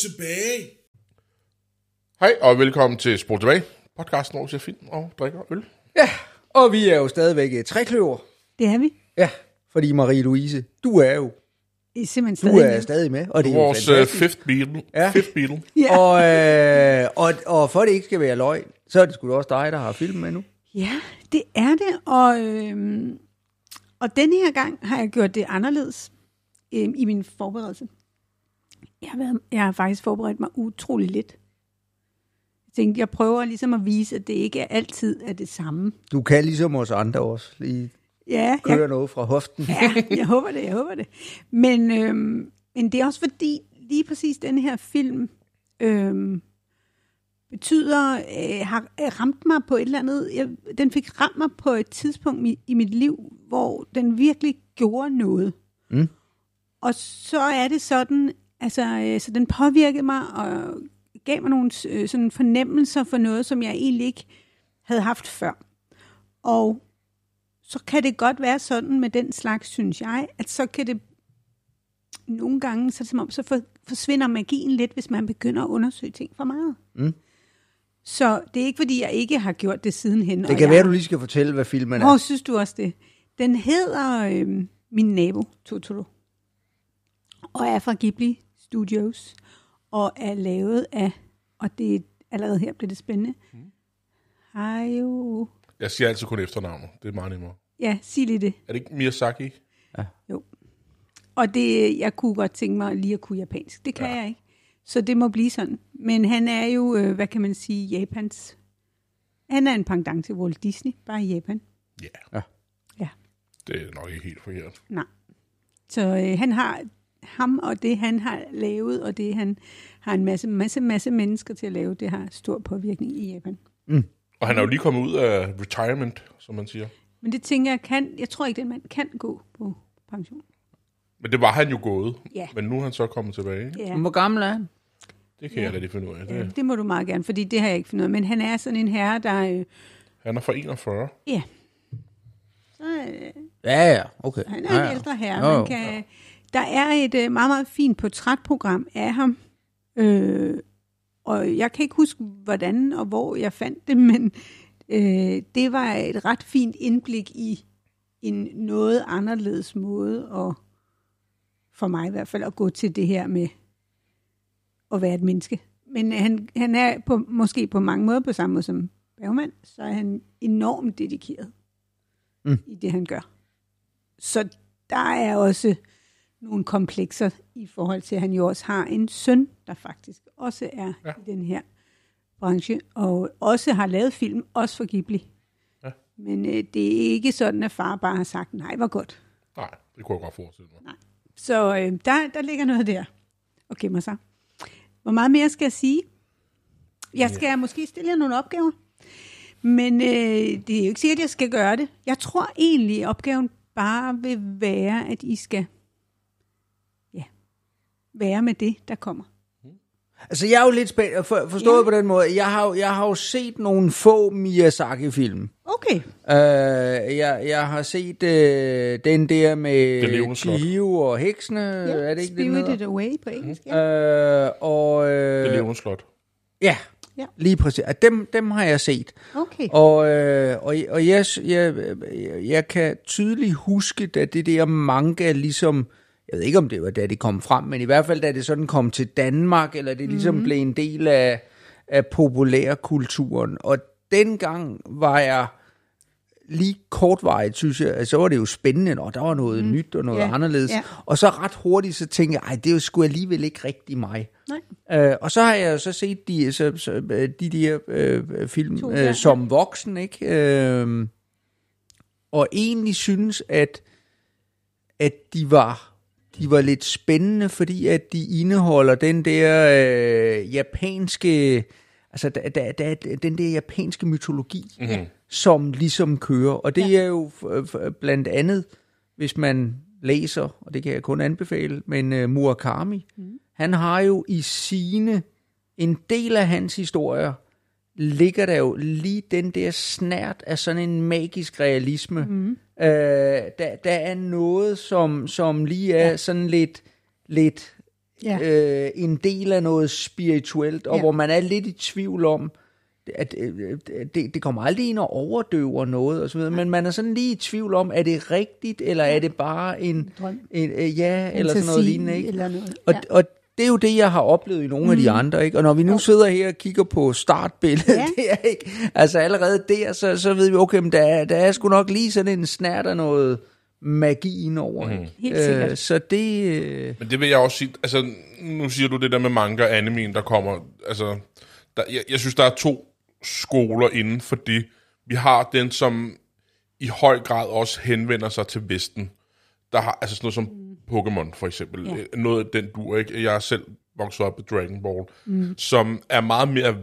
Tilbage. Hej og velkommen til Spol tilbage. Podcasten, hvor vi ser film og drikker øl. Ja, og vi er jo stadigvæk et trækløver. Det er vi. Ja, fordi Marie-Louise, du er jo I er simpelthen du stadig er med. stadig med, og det er Vores jo uh, fantastisk. fifth Beatle. Ja. Fifth Beatle. Ja. Og, øh, og, og for det ikke skal være løgn, så er det sgu da også dig, der har filmen med nu. ja, det er det. Og, øhm, og denne her gang har jeg gjort det anderledes øhm, i min forberedelse. Jeg har, været, jeg har faktisk forberedt mig utrolig lidt. Jeg tænkte, jeg prøver ligesom at vise, at det ikke er altid er det samme. Du kan ligesom os andre også lige Ja, køre jeg, noget fra hoften. ja jeg håber det, jeg håber det. Men, øhm, men det er også fordi, lige præcis denne her film øhm, betyder, øh, har øh, ramt mig på et eller andet, jeg, den fik ramt mig på et tidspunkt i, i mit liv, hvor den virkelig gjorde noget. Mm. Og så er det sådan, altså, øh, så den påvirkede mig og gav mig nogle øh, sådan fornemmelser for noget, som jeg egentlig ikke havde haft før. Og så kan det godt være sådan med den slags, synes jeg, at så kan det nogle gange, så som om, så for, forsvinder magien lidt, hvis man begynder at undersøge ting for meget. Mm. Så det er ikke, fordi jeg ikke har gjort det sidenhen. Det kan være, du lige skal fortælle, hvad filmen er. synes du også det? Den hedder øh, Min Nabo, Totoro. Og er fra Ghibli Studios. Og er lavet af, og det er allerede her bliver det spændende, Mm. Hayao... Jeg siger altid kun efternavnet. Det er meget nemmere. Ja, sig lige det. Er det ikke Miyazaki? Og det, jeg kunne godt tænke mig lige at kunne japansk. Det kan Ja. ja. jeg ikke. Så det må blive sådan. Men han er jo, øh, hvad kan man sige, Japans... Han er en pendant til Walt Disney, bare i Japan. Ja. Ja. Ja. Det er nok ikke helt forkert. Nej. Så øh, han har ham og det, han har lavet, og det, han har en masse, masse, masse mennesker til at lave, det har stor påvirkning i Japan. Og han er jo lige kommet ud af retirement, som man siger. Men det tænker jeg kan, jeg tror ikke, den mand kan gå på pension. Men det var han jo gået. Ja. Men nu er han så kommet tilbage. Ja. Hvor gammel er han? Det kan jeg da lige finde ud af. Ja, Det. det må du meget gerne, fordi det har jeg ikke fundet ud af. Men han er sådan en herre, der... Øh, Han er fra 41. ja. Så, øh, Ja, ja, okay. Han er ja, en ja. ældre herre. Jo, Man kan, der er et øh, meget, meget fint portrætprogram af ham. Øh, og jeg kan ikke huske, hvordan og hvor jeg fandt det, men øh, det var et ret fint indblik i en noget anderledes måde, og for mig i hvert fald, at gå til det her med at være et menneske. Men han, han er på, måske på mange måder på samme måde som Bergman, så er han enormt dedikeret Mm. i det, han gør. Så der er også nogle komplekser i forhold til, at han jo også har en søn, der faktisk også er Ja. i den her branche, og også har lavet film, også for Ghibli. Ja. Men øh, det er ikke sådan, at far bare har sagt, nej, hvor godt. Nej, det kunne jeg godt forestille mig. Så øh, der, der ligger noget der og gemmer sig. Hvor meget mere skal jeg sige? Jeg skal ja. måske stille jer nogle opgaver, men øh, det er jo ikke sikkert, at jeg skal gøre det. Jeg tror egentlig, at opgaven bare vil være, at I skal være med det, der kommer. Altså, jeg er jo lidt spændt, for, forstået Ja. på den måde. Jeg har, jo- jeg har jo set nogle få Miyazaki-film. Okay. Uh, jeg, jeg har set uh, den der Det med. Chihiro og heksene, Ja, er det ikke det, den Spirited? Away på engelsk. Ja. Uh, og, uh, Det levende slot. Ja, Ja. lige præcis. At dem, dem har jeg set. Okay. Og, øh, og, og jeg, jeg, jeg kan tydeligt huske, at det der manga ligesom, jeg ved ikke om det var da det kom frem, men i hvert fald da det sådan kom til Danmark, eller det ligesom mm. blev en del af, af populærkulturen. Og dengang var jeg lige kortvarigt, synes jeg, så var det jo spændende, og der var noget mm. nyt og noget Ja, anderledes. ja. Og så ret hurtigt, så tænkte jeg, ej, det er jo sgu alligevel ikke rigtig mig. Nej. Øh, og så har jeg jo så set de, så, så, øh, de der øh, film To øh, gange. som voksen, ikke? Øh, og egentlig synes, at, at de var de var lidt spændende, fordi at de indeholder den der øh, japanske, altså der, der, er den der japanske mytologi, Mm-hmm. som ligesom kører. Og det Ja. er jo f- f- blandt andet, hvis man læser, og det kan jeg kun anbefale, men uh, Murakami, mm. han har jo i sine, en del af hans historier, ligger der jo lige den der snært af sådan en magisk realisme. Mm. Øh, der, der er noget, som, som lige er ja. sådan lidt, lidt Ja. øh, en del af noget spirituelt, og Ja. hvor man er lidt i tvivl om, at øh, det, det kommer aldrig ind og overdøver noget, og så videre, men man er sådan lige i tvivl om, er det rigtigt, eller er det bare en, drøm. en øh, ja, eller sådan noget lignende, ikke? Eller noget. Og, ja. og det er jo det, jeg har oplevet i nogle mm. af de andre, ikke? Og når vi nu sidder her og kigger på startbilledet, Ja. det er ikke, altså allerede der, så, så ved vi, okay, men der, er- der er sgu nok lige sådan en snært af noget magi indover, Mhm. ikke? Helt sikkert. Øh, så det... Øh, Men det vil jeg også sige, altså nu siger du det der med manga og anime, der kommer, altså, der, jeg, jeg synes, der er to skoler inden for det. Vi har den, som i høj grad også henvender sig til Vesten. Der har, altså sådan noget som Pokémon for eksempel, Ja. ja. noget af den dur, ikke? Jeg er selv vokset op med Dragon Ball, mm. som er meget mere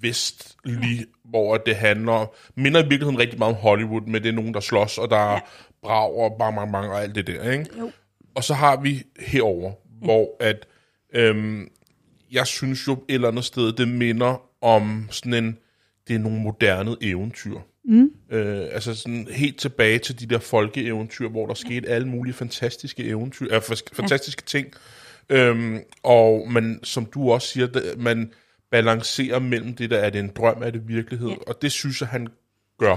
vestlig, ja. hvor det handler, minder i virkeligheden rigtig meget om Hollywood, med det er nogen, der slås, og der er Ja. brag og bang, bang, bang, og alt det der, ikke? Jo. Og så har vi herover, hvor at øhm, jeg synes jo et eller andet sted, det minder om sådan en, det er nogle moderne eventyr. Mm. Øh, altså sådan helt tilbage til de der folkeeventyr, hvor der skete alle mulige fantastiske eventyr, øh, fantastiske ting. Øhm, og man, som du også siger, man balancerer mellem det der, er det en drøm, er det virkelighed? Ja. Og det synes jeg, han gør.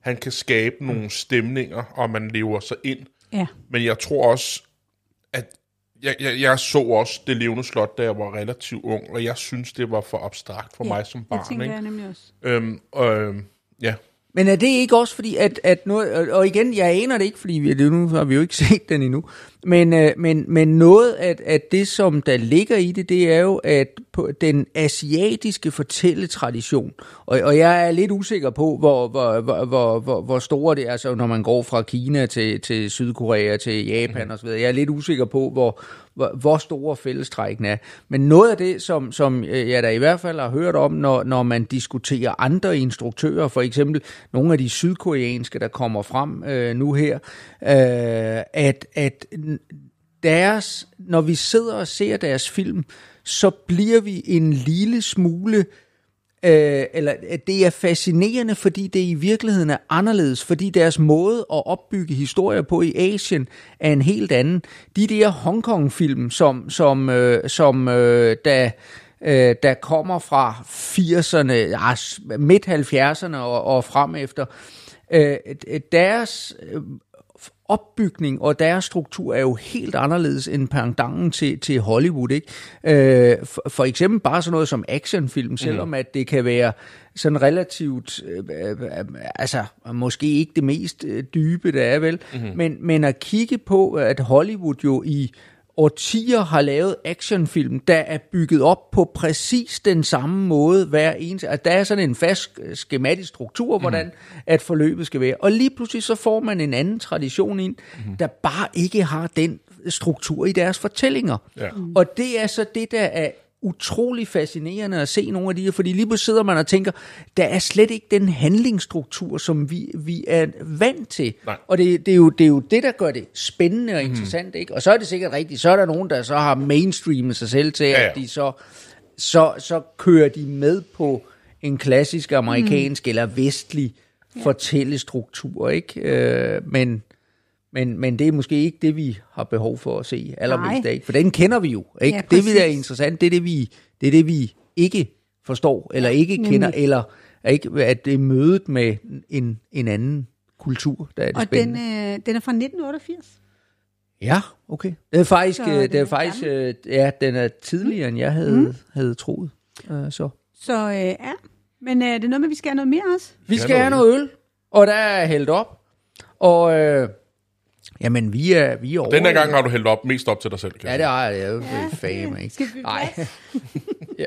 Han kan skabe nogle stemninger, og man lever sig ind. Ja. Men jeg tror også, at jeg, jeg, jeg så også det levende slot, da jeg var relativt ung, og jeg synes, det var for abstrakt for ja. mig som barn. tænker Ikke? jeg nemlig også. Øhm, øhm, ja. Men er det ikke også fordi, at, at noget, og- igen, jeg aner det ikke, fordi vi, det, nu har vi jo ikke set den endnu, men, øh, men, men noget af, at det, som der ligger i det, det er jo, at på den asiatiske fortælletradition, og, og jeg er lidt usikker på, hvor, hvor, hvor, hvor, hvor, hvor store det er, så når man går fra Kina til, til Sydkorea til Japan mm. osv., jeg er lidt usikker på, hvor, hvor, hvor store fællestrækkene er. Men noget af det, som, som øh, jeg da i hvert fald har hørt om, når, når man diskuterer andre instruktører, for eksempel nogle af de sydkoreanske, der kommer frem øh, nu her, øh, at, at deres, når vi sidder og ser deres film, så bliver vi en lille smule Øh, eller øh, det er fascinerende, fordi det i virkeligheden er anderledes, fordi deres måde at opbygge historier på i Asien er en helt anden. De der Hongkong-film, som, som, øh, som øh, der, øh, der kommer fra 80'erne, ja, midt 70'erne og, og frem efter, øh, deres øh, opbygning og deres struktur er jo helt anderledes end pendanten til, til Hollywood. Ikke? Øh, for, for eksempel bare sådan noget som actionfilm, selvom at det kan være sådan relativt, øh, øh, altså måske ikke det mest øh, dybe, der er vel, mm-hmm. men, men at kigge på, at Hollywood jo i årtier har lavet actionfilm, der er bygget op på præcis den samme måde hver eneste. At der er sådan en fast øh, skematisk struktur, mm. hvordan at forløbet skal være. Og lige pludselig så får man en anden tradition ind, mm. der bare ikke har den struktur i deres fortællinger. Ja. Mm. Og det er så det, der er utrolig fascinerende at se nogle af de her, fordi lige pludselig sidder man og tænker, der er slet ikke den handlingsstruktur, som vi, vi er vant til. Nej. Og det, det, er jo, det er jo det, der gør det spændende og interessant. Ikke? Og så er det sikkert rigtigt, så er der nogen, der så har mainstreamet sig selv til, Ja, ja. at de så, så, så kører de med på en klassisk amerikansk mm. eller vestlig fortællestruktur. Ikke? Øh, men, men, men det er måske ikke det, vi har behov for at se allermest Nej. af. For den kender vi jo. Ikke? Ja, det, vi der er interessant, det er det, vi, det er det, vi ikke forstår, eller ikke nemlig. kender, eller er ikke, at det er mødet med en, en anden kultur, der er det Og den, spændende. øh, den er fra 1988. Ja, okay. Det er faktisk, øh, det den er er faktisk øh, ja, den er tidligere, end jeg havde, mm. havde troet. Uh, så. Så øh, ja, men øh, det er noget med, at vi skal have noget mere også. Vi skal have noget noget øl, og der er hældt op. Og øh, jamen, vi er, vi er over. Den her gang har du hældt op, mest op til dig selv. Kan Ja, det har jeg jo ja, fame, ikke? Skal vi Nej. ja.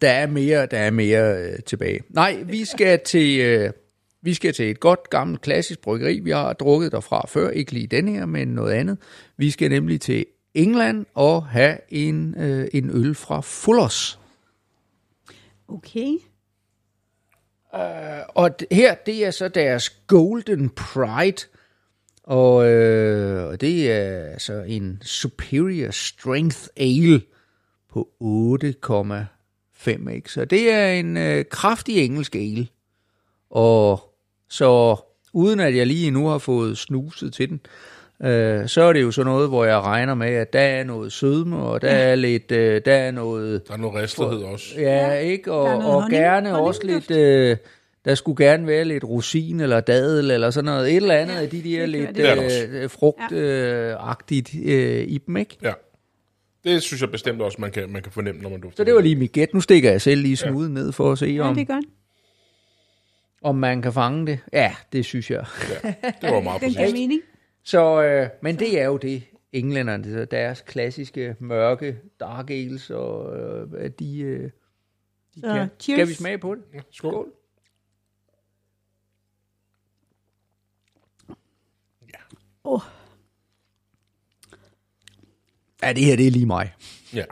Der er mere, der er mere øh, tilbage. Nej, vi skal til øh, vi skal til et godt gammelt klassisk bryggeri. Vi har drukket derfra før, ikke lige den her, men noget andet. Vi skal nemlig til England og have en, øh, en øl fra Fullers. Okay. Og d- her, det er så deres Golden Pride. Og øh, og det er så en Superior Strength Ale på 8,5. ikke? Så det er en øh, kraftig engelsk ale. Og så uden at jeg lige nu har fået snuset til den, øh, så er det jo sådan noget, hvor jeg regner med, at der er noget sødme, og der er lidt, øh, der er noget, Der er noget ristlighed også. ja, ikke, og, og honning- gerne også honningduft. lidt, øh, der skulle gerne være lidt rosin eller dadel eller sådan noget, et eller andet Ja, af de der lidt Det øh, frugtagtigt øh, i dem, ikke? Ja. Det synes jeg bestemt også, man kan, man kan fornemme, når man dufter. Så det var lige mit gæt. Nu stikker jeg selv lige snuden ned for at se, Ja, om, det er om man kan fange det. Ja, det synes jeg. Ja, det var meget Den præcis. giver mening. Så, øh, men det er jo det, englænderne, det er deres klassiske mørke dark ales, og øh, at de, øh, de Så, kan. cheers. Skal vi smage på det? Ja, Skål. Skål. Åh, Ja, det her, det er lige mig. Ja,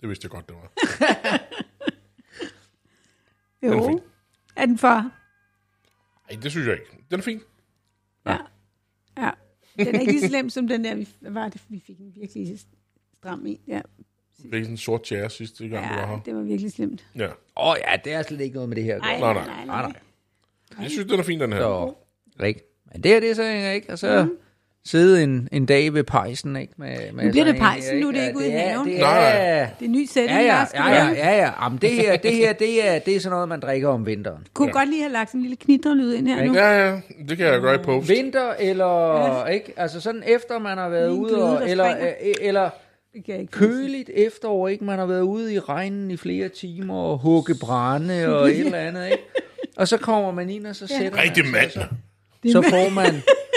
det vidste jeg godt, det var. jo. Den er Er, fin. er den for? Nej, det synes jeg ikke. Den er fin. Ja. ja. Den er ikke lige så slem som den der, vi, var det, vi fik en virkelig stram i. Ja, Det er sådan en sort chair sidste gang, du var ja her. det var virkelig slemt. Ja. Åh oh, ja, det er slet ikke noget med det her. Nej, Nej, nej, nej. nej. Jeg synes, den er fin, den her. Så, ikke. Men det her, det er så ikke, og så Mhm. Sidde en, en dag ved pejsen, ikke? Med, med Nu bliver det her, pejsen, nu er det ikke ude i er- haven. Det er, nej. Det er ny sætning, Ja, ja, ja, ja, ja, ja. Jamen, det her, det her, det er, det er sådan noget, man drikker om vinteren. Kunne ja. godt lige have lagt sådan en lille knitrelyd ind her nu. Ja, ja, det kan jeg gøre i post. Vinter eller, ikke? Altså sådan efter man har været ude, og, eller, springer. øh, eller Det kan jeg ikke køligt efterår, ikke? Man har været ude i regnen i flere timer og hugge brænde og et eller andet, ikke? Og så kommer man ind, og så sætter Rigtig man mand. sig, så, så får man,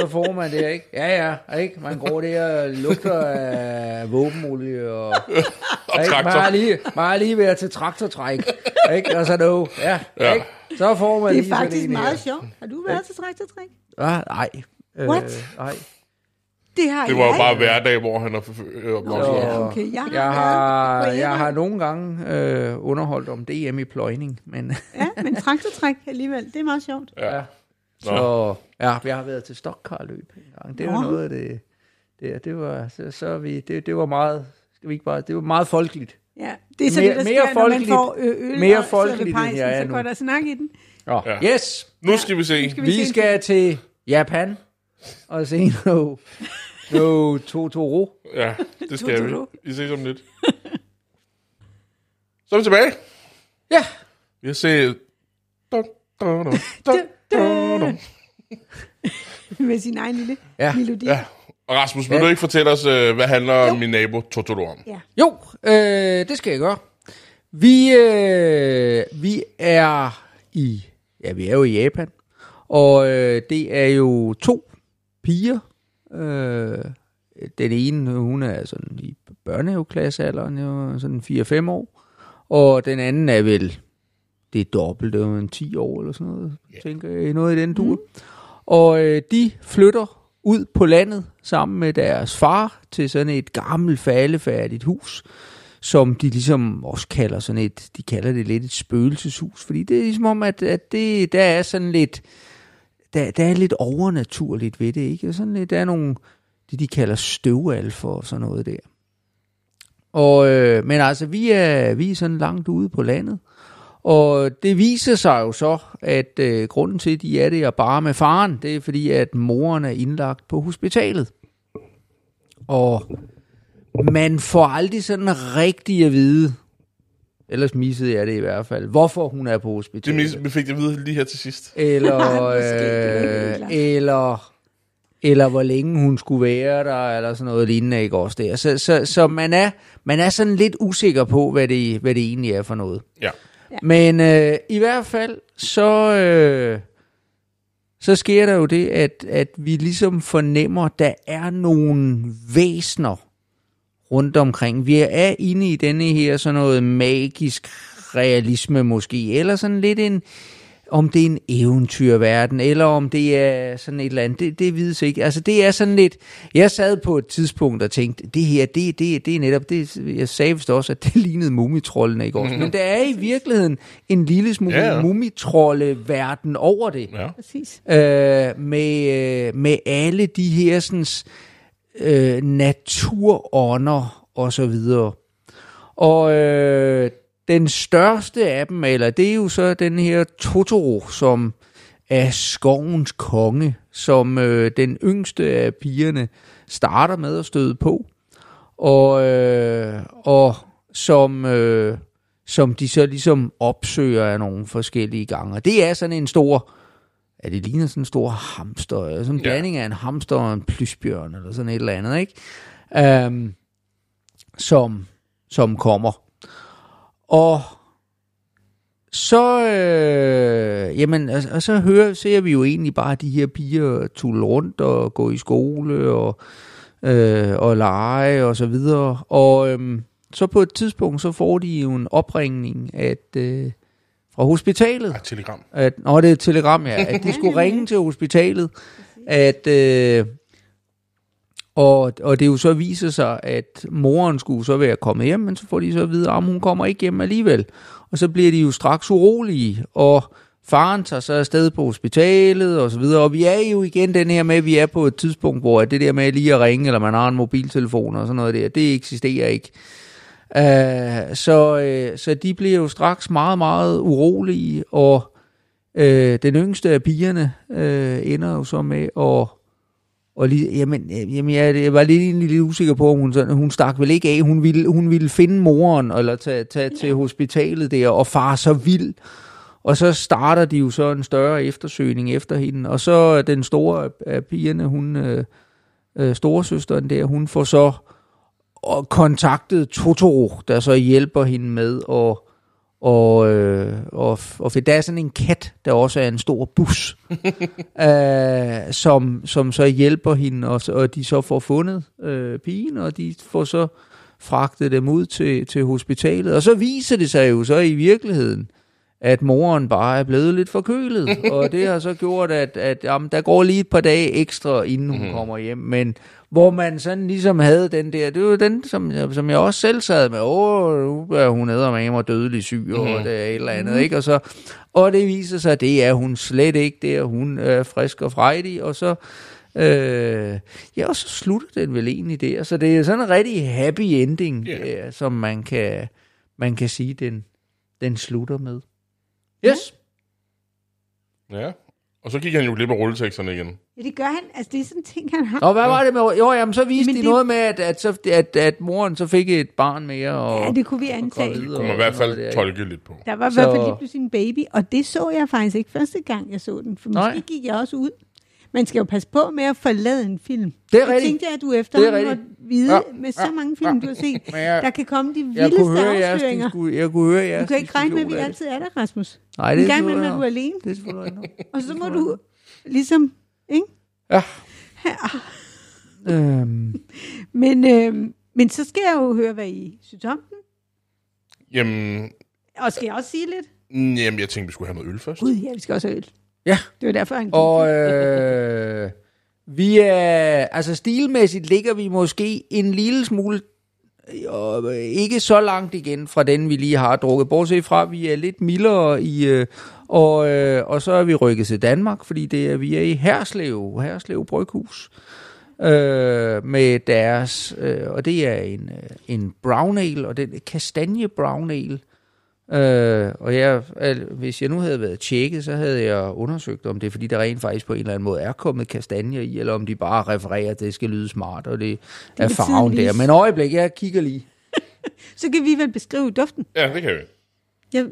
så får man det, ikke? Ja, ja, ikke? Man går der og lugter af våbenolie og... Og ikke? Man traktor. har lige, man har lige været til traktortræk, ikke? Og så no, ja, Ja. ikke? Så får man Det er faktisk meget her. sjovt. Har du været til traktortræk? Ah, nej. Øh, What? nej. Det har Det var jo bare hverdag, hvor han er øh, Nå, vokset op. ja, okay. Jeg har, Jeg har, jeg har nogle gange øh, underholdt om DM i pløjning, men Ja, men traktortræk alligevel, det er meget sjovt. Ja. Så ja, jeg har været til stokkarløb en gang. Det var Nå. noget af det. Det, det var så, så vi det, det var meget skal vi ikke bare det var meget folkeligt. Ja, det er så Mere- det, der mere sker, når man folkeligt- får øl mere og folkeligt, ved end pejsen, jeg er så nu. går der snak i den. Nå, Ja. yes. Nu skal vi se. skal vi Vi se skal til Japan og se noget no Totoro. Ja, det skal vi. Vi ses om lidt. Så er vi tilbage. Ja. Vi har set... Dun, dun, dun, dun. med sin egen lille Ja. melodi. Ja. Og Rasmus, vil Ja. du ikke fortælle os, øh, hvad handler min nabo Totoro om? Ja. Jo, øh, det skal jeg gøre. Vi, øh, vi er i, ja, vi er jo i Japan, og øh, det er jo to piger. Øh, den ene, hun er sådan i børnehaveklassealderen, jo sådan 4-5 år, og den anden er vel, det er dobbelt, det er jo en 10 år eller sådan noget, yeah. tænker jeg, noget i den dur. Mm. Og øh, de flytter ud på landet sammen med deres far til sådan et gammelt, faldefærdigt hus, som de ligesom også kalder sådan et, de kalder det lidt et spøgelseshus, fordi det er ligesom om, at, at det, der er sådan lidt, der, der er lidt overnaturligt ved det, ikke? Sådan lidt, der er nogle, det de kalder støvalfer og sådan noget der. Og, øh, men altså, vi er, vi er sådan langt ude på landet, og det viser sig jo så, at øh, grunden til, at de er der bare med faren, det er fordi, at moren er indlagt på hospitalet. Og man får aldrig sådan rigtig at vide, ellers missede jeg det i hvert fald, hvorfor hun er på Det hospitalet. mis- vi fik det videre lige her til sidst. Eller, det er øh, eller, eller hvor længe hun skulle være der, eller sådan noget lignende, ikke også der. Så, så, så man, er, man er sådan lidt usikker på, hvad det, hvad det egentlig er for noget. Ja. Men øh, i hvert fald, så, øh, så sker der jo det, at, at vi ligesom fornemmer, at der er nogle væsner rundt omkring. Vi er inde i denne her sådan noget magisk realisme måske, eller sådan lidt en, om det er en eventyrverden, eller om det er sådan et eller andet, det, det vides ikke. Altså det er sådan lidt, jeg sad på et tidspunkt og tænkte, det her, det, det, det er netop, det, jeg sagde vist også, at det lignede mumitrollene, ikke også? Men der er i virkeligheden en lille smule Ja, ja, ja. mumitrolleverden over det Ja. Præcis. øh, med, øh, med alle de her sådan, øh, naturånder og så videre. Og øh, den største af dem, eller det er jo så den her Totoro, som af skovens konge, som øh, den yngste af pigerne starter med at støde på, og, øh, og som, øh, som de så ligesom opsøger af nogle forskellige gange. Og det er sådan en stor, ja, det ligner sådan en stor hamster, eller sådan en Ja. blanding af en hamster og en plysbjørn, eller sådan et eller andet, ikke? Um, som, som kommer. Og så, øh, jamen, og, og så hører, ser vi jo egentlig bare de her piger tulle rundt og gå i skole og, øh, og lege og så videre. Og øhm, så på et tidspunkt, så får de jo en opringning at, øh, fra hospitalet. Ja, telegram. At, nå, det er et telegram, ja. At de skulle ringe til hospitalet. At, øh, og, og det jo så viser sig, at moren skulle så være kommet hjem, men så får de så at vide, at hun kommer ikke hjem alligevel. Og så bliver de jo straks urolige, og faren tager så afsted på hospitalet og så videre. Og vi er jo igen den her med, at vi er på et tidspunkt, hvor det der med lige at ringe, eller man har en mobiltelefon og sådan noget der, det eksisterer ikke. Uh, så, uh, så de bliver jo straks meget, meget urolige, og uh, den yngste af pigerne uh, ender jo så med at og lige, jamen, øh, jamen jeg, jeg var lidt, egentlig lidt usikker på, om hun, sådan, hun stak vel ikke af. Hun ville, hun ville finde moren, eller tage, tage til hospitalet der, og far så vild. Og så starter de jo så en større eftersøgning efter hende. Og så den store af- af pigerne, hun, øh, øh, storesøsteren der, hun får så og kontaktet Totoro, der så hjælper hende med at og, øh, og, og for der er sådan en kat, der også er en stor bus, øh, som, som så hjælper hende, og, og de så får fundet øh, pigen, og de får så fragtet dem ud til, til hospitalet. Og så viser det sig jo så i virkeligheden, at moren bare er blevet lidt forkølet, og det har så gjort, at, at jamen, der går lige et par dage ekstra, inden hun kommer hjem, men hvor man sådan ligesom havde den der, det var den, som, jeg- som jeg også selv sad med, åh, nu er hun med mig dødelig syg, og det er et eller andet, ikke? Og, så, og det viser sig, at det er hun slet ikke, det er hun er frisk og frejdig, og så, øh, ja, og så slutter den vel egentlig der, så det er sådan en rigtig happy ending, yeah. øh, som man kan, man kan sige, den, den slutter med. Yes. Ja. Og så gik han jo glip af rulleteksterne igen. Ja, det gør han. Altså, det er sådan en ting, han har. Og hvad var det med, jo, jamen, så viste Jamen, de det- noget med, at, at, så, at, at moren så fik et barn mere, og, Ja, det kunne vi antage. gravid Kunne man i hvert fald der, tolke lidt på. Der var i Så- hvert fald lige pludselig en baby, og det så jeg faktisk ikke første gang, jeg så den. For måske Nej. gik jeg også ud. Man skal jo passe på med at forlade en film. Det er rigtigt. tænkte jeg, at du efterhånden Det er måtte vide Ja, med så ja, mange film, du har set. Jeg- Der kan komme de Jeg vildeste kunne høre jeres, afsløringer. disku, jeg kunne høre jeres Du kan ikke regne med, at vi altid er der, Rasmus. det. Nej, det er gang selvfølgelig er du alene, Det er selvfølgelig og så må du ligesom... Ikke? Ja. Øhm, Men, øh, men så skal jeg jo høre, hvad I synes om den. Jamen, Og skal jeg også sige lidt? jamen, jeg tænkte, vi skulle have noget øl først. Gud, ja, vi skal også have øl. Ja, Det var derfor, han gik. og øh, vi er, altså stilmæssigt ligger vi måske en lille smule, og ikke så langt igen fra den, vi lige har drukket. Bortset fra, at vi er lidt mildere i, øh, og, øh, og så er vi rykket til Danmark, fordi det er, vi er i Herslev, Herslev Bryghus, øh, med deres, øh, og det er en, øh, en brown ale, og den kastanje brown ale, Øh, og jeg, al, hvis jeg nu havde været tjekket, så havde jeg undersøgt, om det er, fordi der rent faktisk på en eller anden måde er kommet kastanjer i, eller om de bare refererer, at det skal lyde smart, og det, det er farven der. Men øjeblik, jeg kigger lige. Så kan vi vel beskrive duften. Ja, det kan vi. Jeg,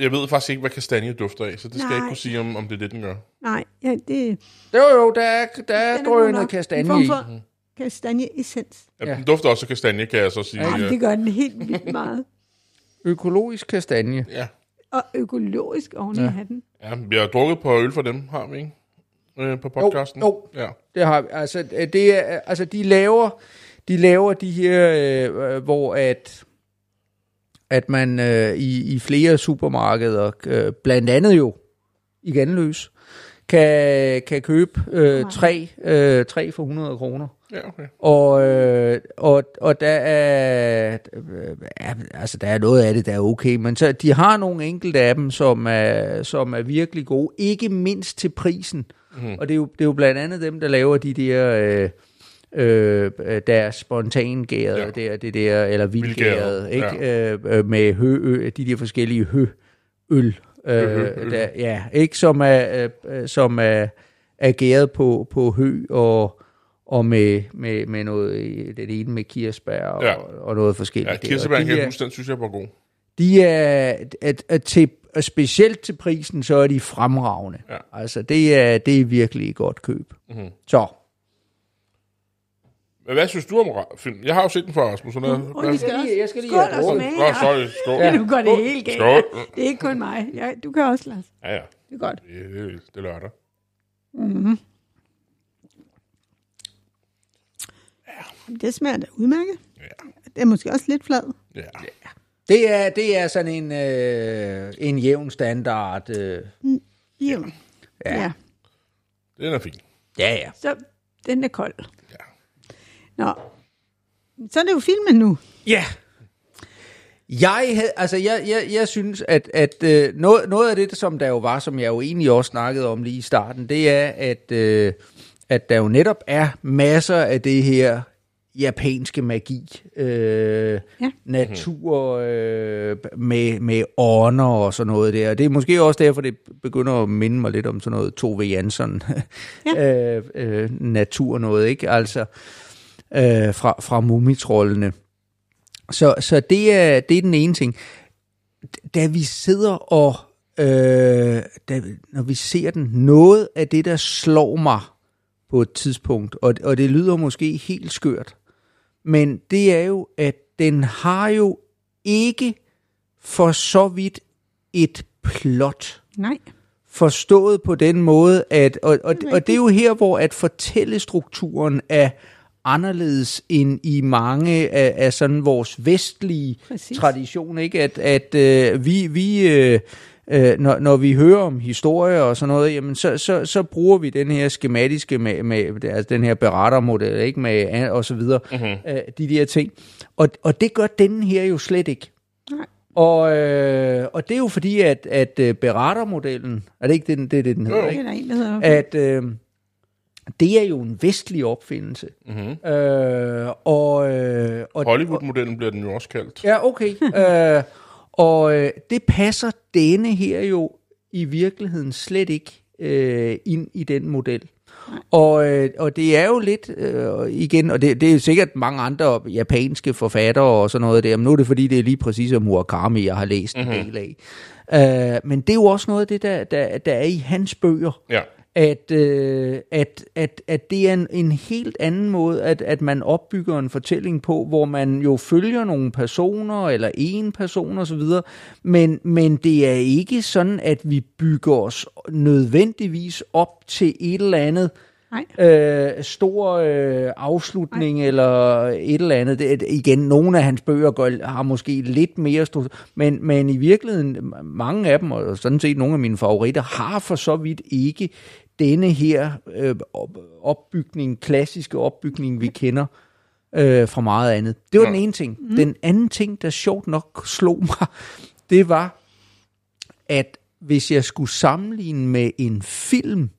Jeg ved faktisk ikke, hvad kastanje dufter af, så det skal jeg ikke Nej. kunne sige, om, om det er det, den gør. nej, ja, det Jo, jo, der er, der er drønet kastanje i. for kastanjeessens. Ja. Ja. Den dufter også af kastanje, kan jeg så sige. Ja. Ja. Det gør den helt vildt meget. Økologisk kastanje. ja. Og økologisk oven i Ja. hatten. ja, vi har drukket på øl for dem, har vi ikke? Øh, på podcasten. jo. Ja. Det har vi. Altså, det er, altså de laver, de laver de her, øh, hvor at, at man øh, i, i flere supermarkeder, øh, blandt andet jo i Ganløs, kan, kan købe øh, tre, øh, tre for 100 kroner. Ja, okay. Og, øh, og, og der er, øh, ja, altså der er noget af det, der er okay, men så, de har nogle enkelte af dem, som er, som er virkelig gode, ikke mindst til prisen. Mm. Og det er, jo, det er jo blandt andet dem, der laver de der, øh, øh, der spontangærede, Ja. ja. der, det der, eller Vildgærede, vildgærede, ikke? Øh, øh, med hø, ø, de der forskellige hø, øl, Øh, der, ja, ikke som er, øh, som er ageret på, på hø og, og med, med, med noget, det ene med kirsebær og, Ja. og noget forskelligt. Ja. Og kirsebær, de kan jeg huske, den synes jeg var god. de er, at, at til, at specielt til prisen, så er de fremragende. Ja. Altså, det er, det er virkelig et godt køb. Mm-hmm. Så, Men hvad synes du om filmen? Jeg har jo set den før, Rasmus. Sådan Og vi skal også jeg skal lige skål have og skål. smage. Nå, sorry. Skål. Ja. Du gør det helt galt. Skål. Det er ikke kun mig. Ja, du kan også, Lars. Ja, ja. Det er godt. Det, det, det er lørdag. Jamen, Det smager da udmærket. Ja. Det er måske også lidt flad. Ja. det er, det er sådan en, øh, en jævn standard. Øh. Ja. Ja. ja. Den er fin. Ja, ja. Så den er kold. Ja. Nå. Så er det jo filmen nu. Ja. Jeg, havde, altså jeg, jeg, jeg synes, at, at øh, noget, noget af det, som der jo var, som jeg jo egentlig også snakkede om lige i starten, det er, at, øh, at der jo netop er masser af det her japanske magi, øh, Ja. natur øh, med, med ånder og sådan noget der. Det er måske også derfor, det begynder at minde mig lidt om sådan noget Tove Jansson øh, øh, natur noget, ikke? Altså øh, fra, fra mumitrollene. Så, så det, er, det er den ene ting. Da vi sidder og, øh, da, når vi ser den, noget af det, der slår mig på et tidspunkt, og, og det lyder måske helt skørt, men det er jo, at den har jo ikke for så vidt et plot Nej. forstået på den måde, at, og, og, Det er og det er jo her, hvor at fortællestrukturen er anderledes end i mange af, af sådan vores vestlige Præcis. tradition, ikke? At, at øh, vi, vi øh, øh, når, når vi hører om historie og sådan noget, jamen så, så, så bruger vi den her skematiske med, med altså den her berettermodel, ikke? Med, og så videre, mm-hmm. øh, de der ting. Og, og det gør den her jo slet ikke. Nej. Og, øh, og det er jo fordi, at, at øh, berettermodellen, er det ikke det, den- det, er det den hedder, Det ikke? er der en, der hedder. at øh, det er jo en vestlig opfindelse. Mm-hmm. Øh, og, øh, og, Hollywood-modellen bliver den jo også kaldt. Ja, okay. øh, og øh, det passer denne her jo i virkeligheden slet ikke øh, ind i den model. Og, øh, og det er jo lidt, øh, igen, og det, det er sikkert mange andre japanske forfattere og sådan noget der, men nu er det fordi, det er lige præcis om Murakami, jeg har læst en del af. Øh, men det er jo også noget af det, der, der, der er i hans bøger Ja. At, øh, at, at, at det er en, en helt anden måde, at, at man opbygger en fortælling på, hvor man jo følger nogle personer, eller en person osv., men, men det er ikke sådan, at vi bygger os nødvendigvis op til et eller andet Nej. øh, stor øh, afslutning Nej. eller et eller andet. Det, igen, nogle af hans bøger går, har måske lidt mere struktur, men, men i virkeligheden, mange af dem, og sådan set nogle af mine favoritter, har for så vidt ikke denne her øh, op- opbygning, klassiske opbygning, vi kender øh, fra meget andet. Det var ja. den ene ting. Mm. Den anden ting, der sjovt nok slog mig, det var, at hvis jeg skulle sammenligne med en film,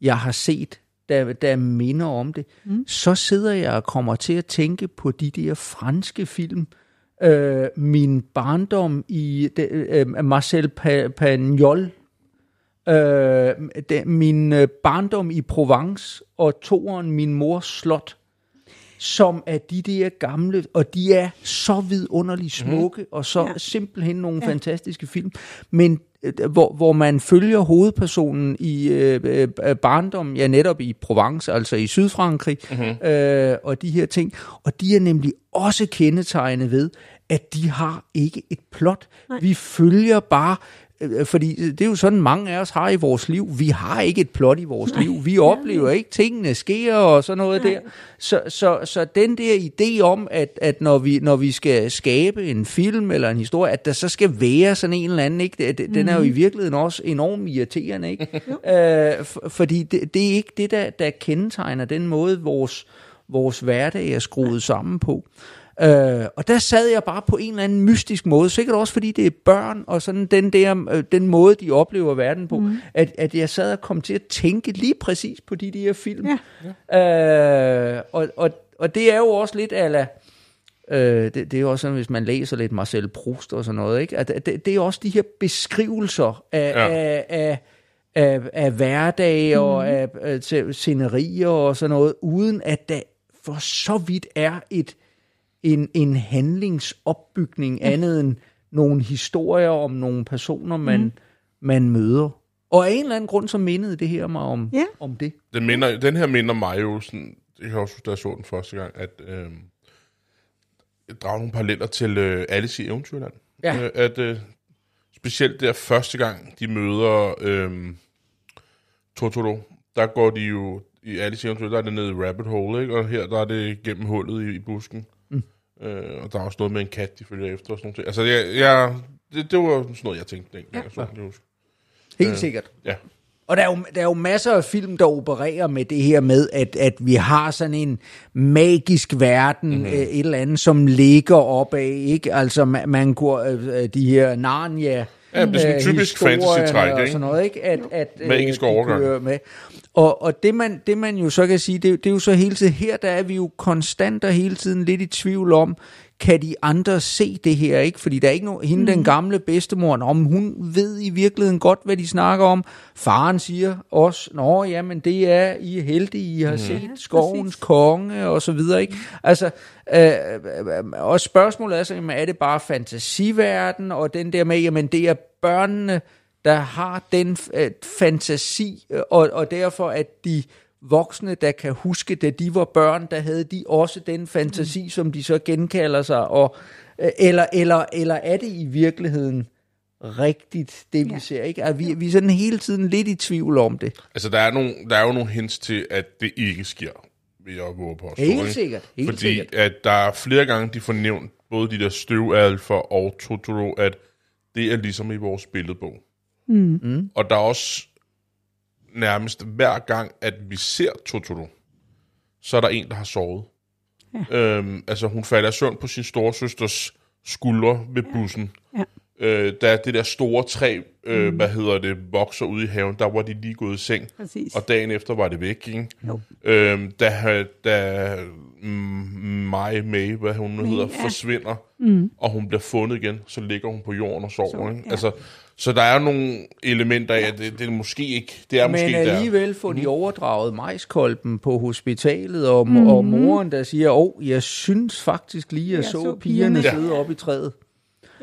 jeg har set, der, der minder om det, mm. så sidder jeg og kommer til at tænke på de der franske film. Øh, min barndom i de, øh, Marcel Pa- Pagnol, øh, de, min øh, barndom i Provence og toeren Min mors slot, som er de der gamle, og de er så vidunderligt smukke, mm. og så Ja. simpelthen nogle ja. fantastiske film, men øh, hvor, hvor man følger hovedpersonen i øh, øh, barndom, ja netop i Provence, altså i Sydfrankrig, mm-hmm. øh, og de her ting, og de er nemlig også kendetegnet ved, at de har ikke et plot. Nej. Vi følger bare Øh, Fordi det er jo sådan, mange af os har i vores liv. Vi har ikke et plot i vores Nej. liv. Vi oplever ikke, tingene sker og sådan noget Nej. der. Så, så, så den der idé om, at, at når, vi, når vi skal skabe en film eller en historie, at der så skal være sådan en eller anden, ikke? Det- det- den er jo i virkeligheden også enormt irriterende. Ikke? øh, for, fordi det, det er ikke det, der, der kendetegner den måde, vores, vores hverdag er skruet sammen på. Øh, og der sad jeg bare på en eller anden mystisk måde, sikkert også fordi det er børn, og sådan den der, øh, den måde, de oplever verden på, mm. at, at jeg sad og kom til at tænke lige præcis på de der film. Ja. Øh, og, og, og det er jo også lidt ala, Øh, det, det er jo også sådan, hvis man læser lidt Marcel Proust og sådan noget, ikke? At det, det er også de her beskrivelser af, Ja. af, af, af, af hverdag og af, af til- scenerier og sådan noget, uden at der for så vidt er et en, en handlingsopbygning andet end nogle historier om nogle personer, man, mm. man møder. Og af en eller anden grund, så mindede det her mig om, Ja. om det. Den, minder, den her minder mig jo sådan, jeg kan også huske, da jeg så den første gang, at øh, jeg drager nogle paralleller til øh, Alice i Eventyrland. Ja. Øh, at øh, specielt der første gang, de møder øh, Totoro, der går de jo, i Alice i Eventyrland, der er det nede i Rabbit Hole, ikke? og her der er det gennem hullet i, i busken. Øh, og der er også noget med en kat, de følger efter og sådan noget. Altså, jeg, jeg, det, det var sådan noget, jeg tænkte dengang, ja. jeg så husker. Helt øh. sikkert. Ja. Og der er, jo, der er jo masser af film, der opererer med det her med, at, at vi har sådan en magisk verden, Mhm. mm-hmm. et eller andet, som ligger opad, ikke? Altså, man, man kunne, øh, de her Narnia... Ja, det er sådan øh, typisk fantasy-træk, og ikke? sådan noget, ikke? At, at, øh, Magiske de overgang. Med. Og, og det, man, det man jo så kan sige, det, det er jo så hele tiden, her der er vi jo konstant og hele tiden lidt i tvivl om, kan de andre se det her, ikke? Fordi der er ikke nogen, hende mm. den gamle bedstemor, om hun ved i virkeligheden godt, hvad de snakker om. Faren siger også, nå, jamen det er, I er heldige, I har mm. set skovens præcis. konge, og så videre, ikke? Altså, øh, øh, og spørgsmålet er så, jamen, er det bare fantasiverden, og den der med, jamen det er børnene, der har den øh, fantasi, øh, og, og derfor at de voksne, der kan huske, da de var børn, der havde de også den fantasi, mm. som de så genkalder sig, og, øh, eller, eller, eller er det i virkeligheden rigtigt, det vi ja. Ser, ikke? Er vi, vi er sådan hele tiden lidt i tvivl om det. Altså, der er, nogle, der er jo nogle hints til, at det ikke sker, vil jeg våge på. Helt sikkert, helt Fordi sikkert. at der er flere gange, de får nævnt, både de der støvalfer og Totoro, at det er ligesom i vores billedbog. Mm. Mm. Og der er også nærmest hver gang, at vi ser Totoro, så er der en, der har sovet. Ja. Øhm, altså, hun falder i søvn på sin storesøsters skuldre ved bussen. Ja. Øh, da det der store træ, øh, mm. hvad hedder det, vokser ude i haven, der var de lige gået i seng. Præcis. Og dagen efter var det væk, ikke? Jo. Øhm, da, da mm, mig, May, hvad hun nu hedder, ja. forsvinder, mm. og hun bliver fundet igen, så ligger hun på jorden og sover. Så, ikke? ja. Altså, så der er nogle elementer af, at det, det er måske ikke, det er måske Men der. alligevel får de overdraget majskolben på hospitalet, og, mm. og moren, der siger, åh, oh, jeg synes faktisk lige, jeg, Jeg så, så pigerne pigerne." sidde oppe i træet.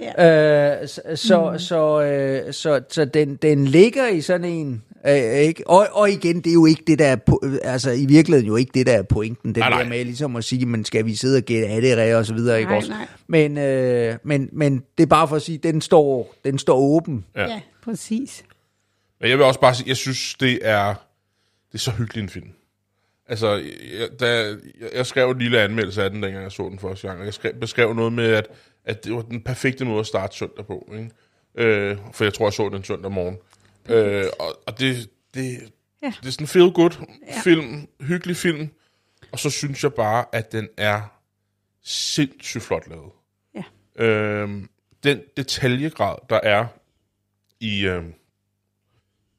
Ja. Øh, så, så, så, øh, så, så den, den ligger i sådan en, øh, ikke? Og, og igen, det er jo ikke det, der er, po- altså i virkeligheden jo ikke det, der er pointen, det Nej, der nej. med ligesom at sige, men skal vi sidde og gætte af det, og så videre, ikke Nej, også? nej. Men, øh, men, men det er bare for at sige, den står, den står åben. Ja. ja, præcis. Men jeg vil også bare sige, jeg synes, det er, det er så hyggelig en film. Altså, jeg, da, jeg, jeg skrev en lille anmeldelse af den, dengang jeg så den første gang, og jeg skrev, beskrev noget med, at, at det var den perfekte måde at starte søndag på. Ikke? Øh, for jeg tror, jeg så den søndag morgen. Øh, og, og det, det, ja. Det er sådan en feel-good Ja. film, hyggelig film, og så synes jeg bare, at den er sindssygt flot lavet. Ja. Øh, den detaljegrad, der er i... Øh,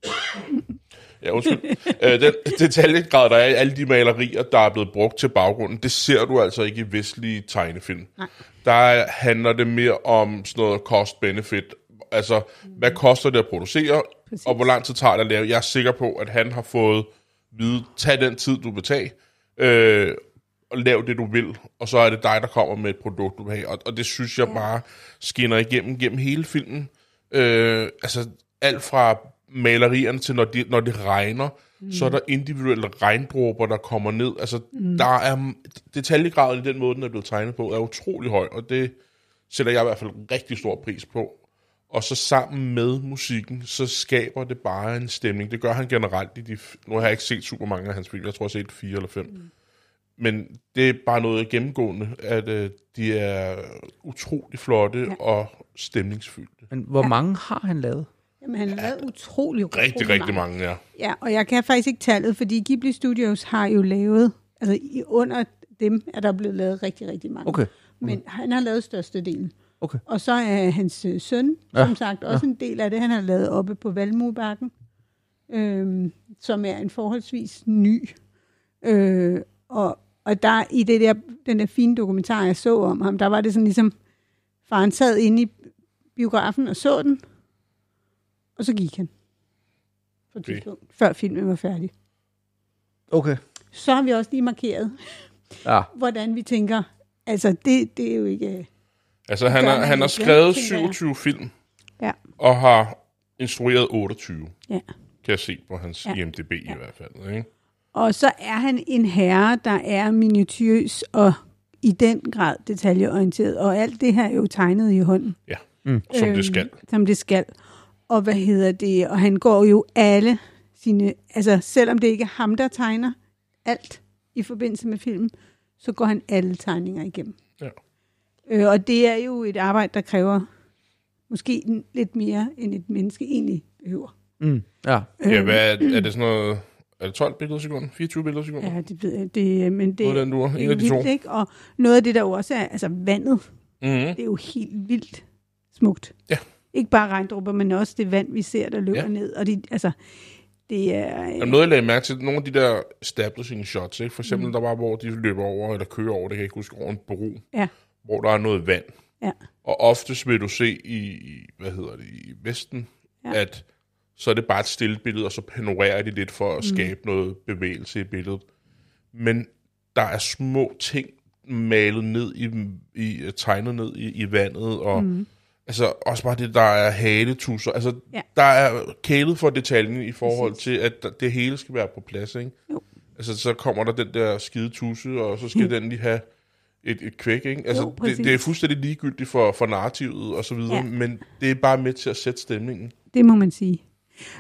ja, undskyld. øh, den detaljegrad, der er i alle de malerier, der er blevet brugt til baggrunden, det ser du altså ikke i vestlige tegnefilm. Nej. Der er- handler det mere om sådan noget cost-benefit. Altså, hvad koster det at producere, Præcis. og hvor lang tid tager det at lave? Jeg er sikker på, at han har fået vide, tag den tid, du vil tage, øh, og lav det, du vil, og så er det dig, der kommer med et produkt, du vil have. Og, og det synes jeg bare skinner igennem gennem hele filmen. Øh, altså, alt fra malerierne til, når, de, når det regner, mm. så er der individuelle regndråber, der kommer ned. Altså, mm. der er detaljegraden i den måde, den er blevet tegnet på, er utrolig høj, og det sætter jeg i hvert fald rigtig stor pris på. Og så sammen med musikken, så skaber det bare en stemning. Det gør han generelt i de... Nu har jeg ikke set super mange af hans film. Jeg tror, jeg har set fire eller fem. Mm. Men det er bare noget gennemgående, at øh, de er utrolig flotte ja. og stemningsfyldte. Men hvor ja. mange har han lavet? Jamen, han har lavet utrolig, Rigtig, utrolig rigtig mange, ja. Ja, og jeg kan faktisk ikke tallet, fordi Ghibli Studios har jo lavet, altså i, under dem er der blevet lavet rigtig, rigtig mange. Okay. Men han har lavet størstedelen. Okay. Og så er hans øh, søn, Ja, som sagt, også en del af det. Han har lavet oppe på Valmuebakken, øhm, som er en forholdsvis ny. Øh, og og der i det der, den der fine dokumentar, jeg så om ham, der var det sådan ligesom, faren sad inde i biografen og så den, og så gik han. På Okay. tidspunkt, før filmen var færdig. Okay. Så har vi også lige markeret, Ja. hvordan vi tænker, altså det, det er jo ikke... Altså, han, har, han har skrevet tænker jeg. 27 film, Ja, og har instrueret 28, ja. kan jeg se på hans Ja. IMDb i hvert fald. Ikke? Og så er han en herre, der er minutiøs og i den grad detaljeorienteret. Og alt det her er jo tegnet i hånden. Ja, mm. som Øhm, det skal. Som det skal. Og hvad hedder det? Og han går jo alle sine... Altså, selvom det ikke er ham, der tegner alt i forbindelse med filmen, så går han alle tegninger igennem. Ja. Øh, og det er jo et arbejde, der kræver måske lidt mere, end et menneske egentlig behøver. Mm. Ja. Ja, hvad er, er det sådan noget... Er det 12 billeder i sekunden? 24 billeder i sekunden? Ja, det ved jeg. Det, men det, den dur. det En er af de to. vildt, ikke? Og noget af det, der jo også er, altså vandet, Mm-hmm. det er jo helt vildt smukt. Ja. Ikke bare regndrupper, men også det vand, vi ser, der løber Ja. ned. Og det, altså, det er... Jamen, noget, jeg lagde mærke til, nogle af de der establishing shots, ikke? for eksempel mm. der var, hvor de løber over, eller kører over, det kan jeg ikke huske, over en bro, Ja, hvor der er noget vand. ja, Og oftest vil du se i, hvad hedder det, i Vesten, ja. At så er det bare et stille billede, og så panorerer de lidt for at skabe mm. noget bevægelse i billedet. Men der er små ting malet ned i, i tegnet ned i, i vandet, og mm. altså også bare det, der er haletusser. Altså, ja. Der er kælet for detaljen i forhold Præcis. til, at det hele skal være på plads, ikke? Jo. Altså, så kommer der den der skide tusse, og så skal den lige have et, et kvæk, ikke? Altså, Jo, det, præcis. det er fuldstændig ligegyldigt for, for narrativet og så videre, ja. Ja. men det er bare med til at sætte stemningen. det må man sige.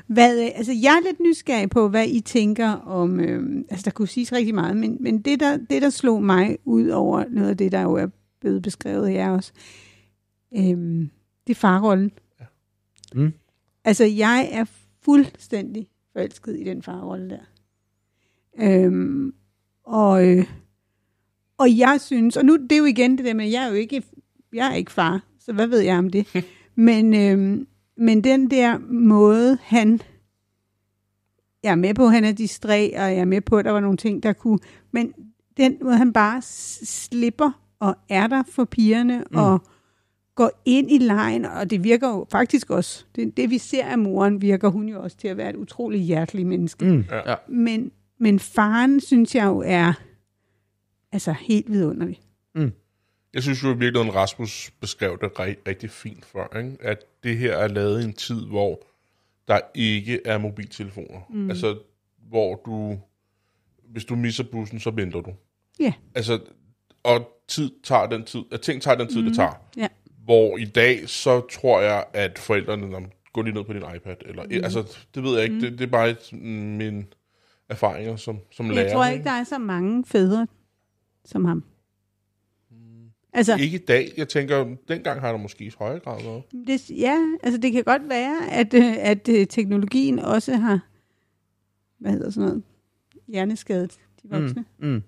Hvad, øh, altså, jeg er lidt nysgerrig på, hvad I tænker om... Øh, altså, der kunne siges rigtig meget, men, men det, der, det, der slog mig ud over noget af det, der jo er blevet beskrevet af jer også, øh, det er farrollen. Ja. Mm. Altså, jeg er fuldstændig forelsket i den farrolle der. Øhm, og, øh, og jeg synes, og nu det er jo igen det der med, jeg er jo ikke, jeg er ikke far, så hvad ved jeg om det? men, øhm, men den der måde, han, jeg er med på, at han er distræ, og jeg er med på, at der var nogle ting, der kunne, men den måde, han bare slipper og er der for pigerne, mm. og går ind i lejen, og det virker jo faktisk også, det, det vi ser af moren, virker hun jo også til at være et utroligt hjerteligt menneske. Mm. Ja. Men, men faren, synes jeg jo er altså helt vidunderlig. Jeg synes jo i virkeligheden, Rasmus beskrev det ri- rigtig fint for, ikke? at det her er lavet i en tid, hvor der ikke er mobiltelefoner. Mm. Altså, hvor du, hvis du misser bussen, så venter du. Ja, Altså, og tid tager den tid, at ting tager den tid, mm. det tager. ja. Hvor i dag, så tror jeg, at forældrene, går lige ned på din iPad, eller, mm. altså, det ved jeg ikke, mm. det, det er bare et, mine erfaringer som, som lærer. Jeg tror ikke, der er så mange fædre som ham. Altså, Ikke i dag. Jeg tænker, dengang har der måske i højere grad været. det, ja, altså det kan godt være, at, øh, at øh, teknologien også har, hvad hedder sådan noget, hjerneskadet de voksne. Mm. Mm.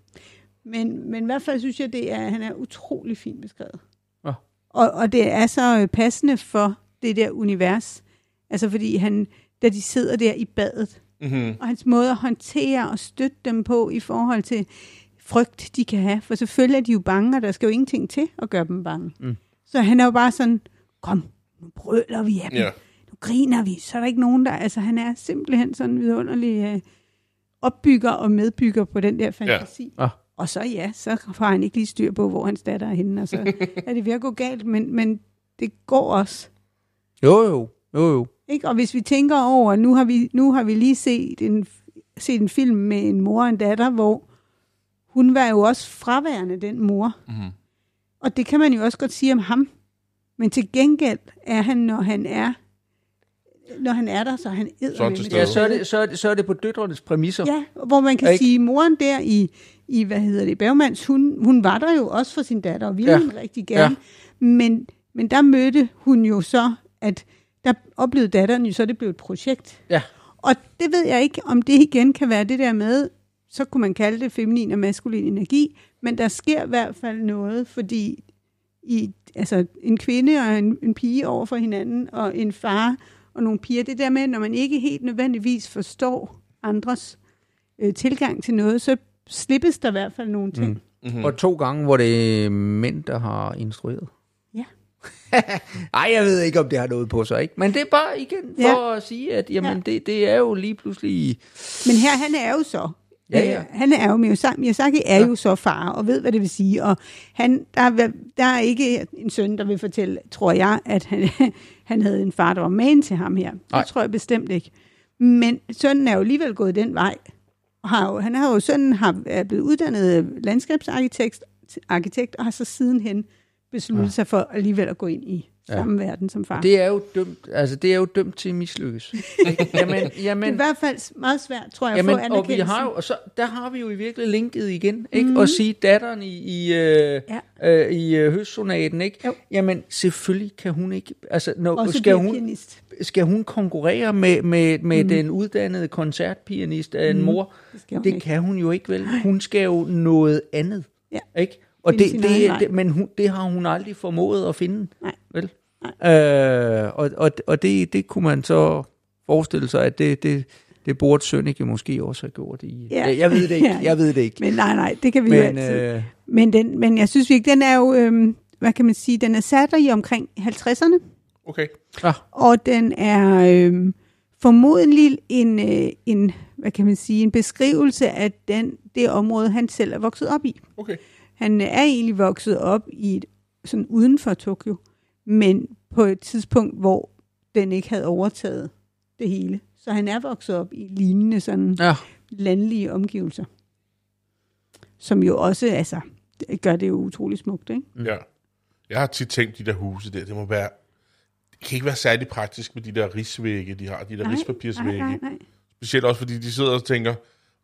Men, men i hvert fald synes jeg, det er, han er utrolig fint beskrevet. Ja. Og, og det er så øh, passende for det der univers. Altså fordi han, da de sidder der i badet, Mm-hmm. og hans måde at håndtere og støtte dem på i forhold til frygt, de kan have. For selvfølgelig er de jo bange, og der skal jo ingenting til at gøre dem bange. Mm. Så han er jo bare sådan, kom, nu brøler vi af dem. Ja. Nu griner vi. Så er der ikke nogen, der... Altså han er simpelthen sådan en vidunderlig øh, opbygger og medbygger på den der fantasi. Ja. Og så ja, så får han ikke lige styr på, hvor hans datter er henne, og så er det ved at gå galt, men, men det går også. Jo, jo. Jo, jo. Ikke? Og hvis vi tænker over, nu har vi, nu har vi lige set en, set en film med en mor og en datter, hvor hun var jo også fraværende, den mor. Mm-hmm. Og det kan man jo også godt sige om ham. Men til gengæld er han, når han er, når han er der, så er han Så er til eddermame stede. Ja, så er det, så er det, så er det på døtrenes præmisser. Ja, hvor man kan Ikke? sige, moren der i, i hvad hedder det, Bergmans, hun, hun var der jo også for sin datter, og ville Ja. hende rigtig gerne. Ja. Men, men der mødte hun jo så, at der oplevede datteren jo så, det blev et projekt. Ja. Og det ved jeg ikke, om det igen kan være det der med, så kunne man kalde det feminin og maskulin energi, men der sker i hvert fald noget, fordi i, altså en kvinde og en, en pige over for hinanden, og en far og nogle piger, det der med, når man ikke helt nødvendigvis forstår andres øh, tilgang til noget, så slippes der i hvert fald nogle ting. Mm. Mm. Og to gange, hvor det er mænd, der har instrueret. Ja. Ej, jeg ved ikke, om det har noget på sig, ikke? Men det er bare igen for ja. at sige, at jamen, Ja. ja. det, det er jo lige pludselig... Men her, han er jo så. Ja, ja. Øh, han er jo, Miyazaki, Miyazaki er ja. jo så far, og ved, hvad det vil sige. Og han, der, er, der er ikke en søn, der vil fortælle, tror jeg, at han, han havde en far, der var man til ham her. Nej. Det tror jeg bestemt ikke. Men sønnen er jo alligevel gået den vej. Og har jo, han har jo, sønnen har, er blevet uddannet landskabsarkitekt arkitekt, og har så sidenhen besluttet ja. sig for alligevel at gå ind i samme ja. verden som far. Det, er jo dømt, altså, det er jo dømt til at mislykkes. Ikke? jamen, det er jamen, i hvert fald meget svært, tror jeg, Jamen, at få og vi har jo, og så, der har vi jo i virkelig linket igen, ikke? Mm. Og sige datteren i, i, øh, Ja. øh, i øh, høstsonaten, ikke? Jo. Jamen, selvfølgelig kan hun ikke, altså, når, Også skal, hun, pianist. skal hun konkurrere med, med, med mm. den uddannede koncertpianist af en mor? Det hun det ikke. kan hun jo ikke, vel? Hun skal jo noget andet, Ja. ikke? Og Finde det, sin egen vej. det, det, men hun, det har hun aldrig formået at finde, Nej. vel? Øh, og og, og det, det kunne man så forestille sig, at det, det, det burde Sønneke måske også have gjort i. Ja. Jeg, jeg ved det ikke, Ja. jeg ved det ikke. Men nej, nej, det kan vi jo Men, altid. øh, Men, den, men jeg synes virkelig, den er jo, øhm, hvad kan man sige, den er sat der i omkring 50'erne, Okay. ah, og den er øhm, formodentlig en, øh, en, hvad kan man sige, en beskrivelse af den, det område, han selv er vokset op i. Okay. Han er egentlig vokset op i et, sådan uden for Tokyo, men på et tidspunkt, hvor den ikke havde overtaget det hele. Så han er vokset op i lignende sådan ja. landlige omgivelser. Som jo også, altså, det gør det jo utrolig smukt, ikke? Mm. Ja. Jeg har tit tænkt, de der huse der, det må være... Det kan ikke være særlig praktisk med de der risvægge, de har, de der rispapirsvægge. nej, nej, nej. Specielt også, fordi de sidder og tænker,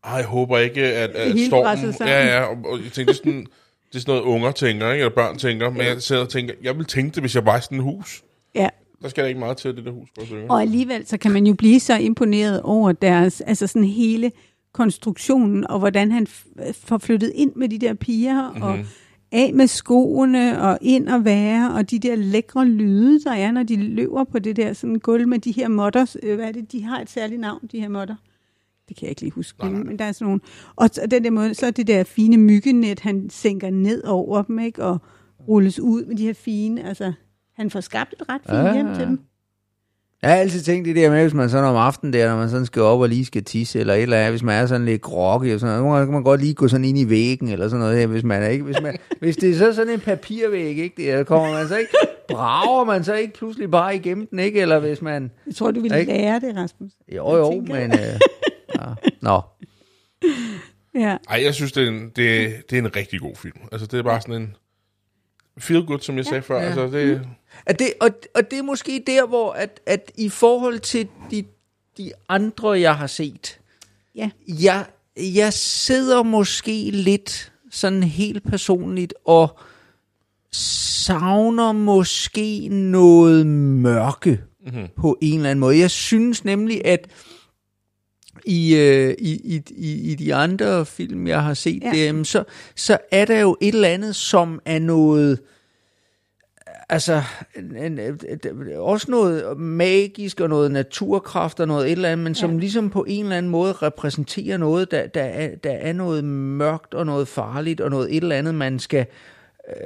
ej, jeg håber ikke, at, at stormen... brænder sammen." Ja, ja, og, og jeg tænker, det er sådan, det er sådan noget, unger tænker, ikke? eller børn tænker, men jeg sidder og tænker, jeg vil tænke det, hvis jeg var i sådan et hus. Ja, Der skal der ikke meget til, det der hus. Og alligevel så kan man jo blive så imponeret over deres, altså sådan hele konstruktionen, og hvordan han får flyttet ind med de der piger, mm-hmm. og af med skoene, og ind og være, og de der lækre lyde, der er, når de løber på det der sådan gulv med de her modder. Øh, Hvad er det? De har et særligt navn, de her modder. Det kan jeg ikke lige huske, nej, nej. men der er sådan nogle. Og så den der måde, så er det der fine myggenet, han sænker ned over dem, ikke? Og rulles ud med de her fine, altså, han får skabt et ret fint Ah. hjem til dem. Jeg har altid tænkt det der med, hvis man sådan om aftenen der, når man sådan skal op og lige skal tisse, eller et eller andet, hvis man er sådan lidt groggy og sådan noget, gange kan man godt lige gå sådan ind i væggen, eller sådan noget her, hvis man er ikke, hvis, man, hvis det er så sådan en papirvæg, ikke, der kommer man så ikke, brager man så ikke pludselig bare igennem den, ikke, eller hvis man, Jeg tror, du ville Ikke? lære det, Rasmus. jo jo, men, øh, ja. nå, Ja. Ej, jeg synes, det er, en, det, det er en rigtig god film. Altså, det er bare sådan en feel good, som jeg sagde før. Ja. Altså, det, at det, og, og det er måske der, hvor at, at i forhold til de, de andre, jeg har set, Ja. jeg, jeg sidder måske lidt sådan helt personligt og savner måske noget mørke mm-hmm. på en eller anden måde. Jeg synes nemlig, at i, øh, i, i, i, i de andre film, jeg har set, Ja. dem, så, så er der jo et eller andet, som er noget altså, en, en- også noget magisk og noget naturkraft og noget et eller andet, men som Ja. ligesom på en eller anden måde repræsenterer noget, der, der, er, der er noget mørkt og noget farligt og noget et eller andet, man skal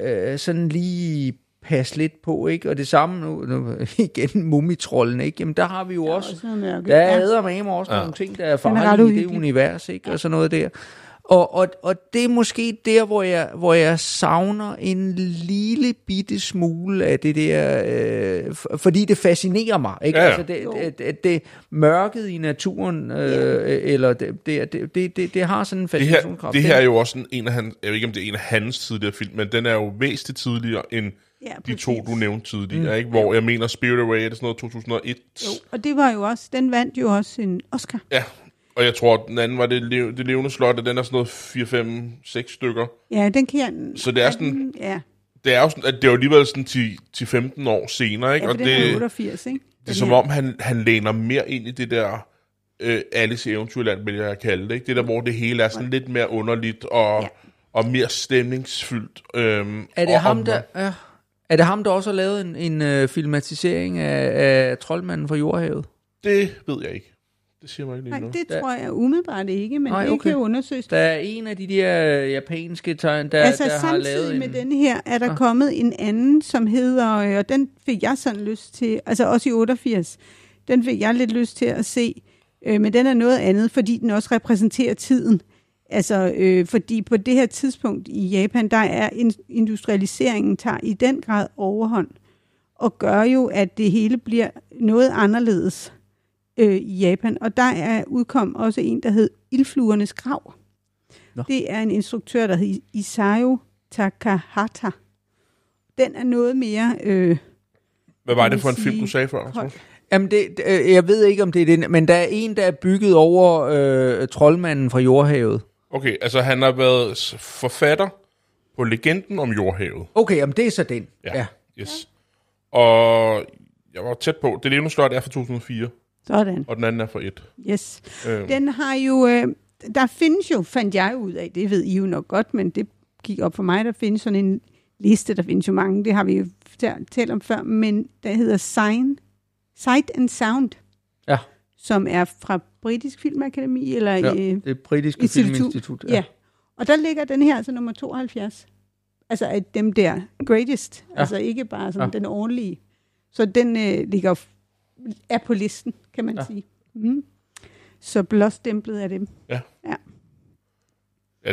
øh, sådan lige passe lidt på, ikke? Og det samme nu, nu igen, mumitrollen, ikke? Jamen der har vi jo også, Også der Ja. er med også ja. nogle ting, der er farlige i det univers, ikke? Og sådan noget der. Og, og, og det er måske der, hvor jeg, hvor jeg savner en lille bitte smule af det der, øh, fordi det fascinerer mig, ikke? Ja, ja. Altså det, det, det, det mørket i naturen, øh, eller det, det, det, det, det, har sådan en det, her, fascinationskraft. det her er jo også en, en af hans, jeg ved ikke, om det er en af hans tidligere film, men den er jo væsentligt tidligere end Ja, de to, du nævnte tidligere, mm. ikke? Hvor jeg mener, Spirit Away, er det sådan noget 2001? Jo, og det var jo også, den vandt jo også en Oscar. Ja, og jeg tror, den anden var det, lev, det levende slot, og den er sådan noget 4, 5, 6 stykker. Ja, den kan jeg... Så det er sådan, Ja, det er jo sådan, at det er jo alligevel sådan 10, 10-15 år senere, ikke? ja og den er det, 88, ikke? det er som om, han, han læner mere ind i det der øh, Alice i Eventyrland, vil jeg kalde det, ikke? Det der, hvor det hele er sådan lidt mere underligt og, Ja. og mere stemningsfyldt. Øhm, Er det og, ham, der... Ja. Er det ham, der også har lavet en, en uh, filmatisering af, af Troldmanden fra Jordhavet? Det ved jeg ikke. Det siger mig ikke lige Nej, noget. det Der- tror jeg umiddelbart ikke, men Nej, det okay. kan jo undersøges. Der er en af de der japanske tegn, der, altså der har samtidig lavet med en... den her, er der Ah. kommet en anden, som hedder, øh, og den fik jeg sådan lyst til, altså også i 88, den fik jeg lidt lyst til at se, øh, men den er noget andet, fordi den også repræsenterer tiden. Altså, øh, fordi på det her tidspunkt i Japan, der er in- industrialiseringen tager i den grad overhånd, og gør jo, at det hele bliver noget anderledes øh, i Japan. Og der er udkom også en, der hed Ildfluernes Grav. Nå. Det er en instruktør, der hedder Isayo Takahata. Den er noget mere... Øh, Hvad var det for en film, du sagde før? Hold- Jamen, det, øh, jeg ved ikke, om det er den, men der er en, der er bygget over øh, troldmanden fra jordhavet. Okay, altså han har været forfatter på Legenden om jordhavet. Okay, jamen det er så den. Ja. ja. Yes. Og jeg var tæt på. Det er større, det er fra 2004, sådan. og den anden er fra et. Yes. Øh, Den har jo... Øh, der findes jo, fandt jeg ud af, det ved I jo nok godt, men det gik op for mig, der findes sådan en liste, der findes jo mange, det har vi jo talt- talt om før, men der hedder Sign, Sight and Sound, Ja. som er fra Britisk Filmakademi, eller Ja, øh, det britiske Institut. filminstitut. Ja. Og der ligger den her altså nummer 72. Altså af dem der greatest. Ja. Ja. Altså ikke bare sådan Ja. ja. den ordentlige. Så den øh, ligger er på listen, kan man Ja. ja. sige. Mm. Så blåstemplet af dem. ja,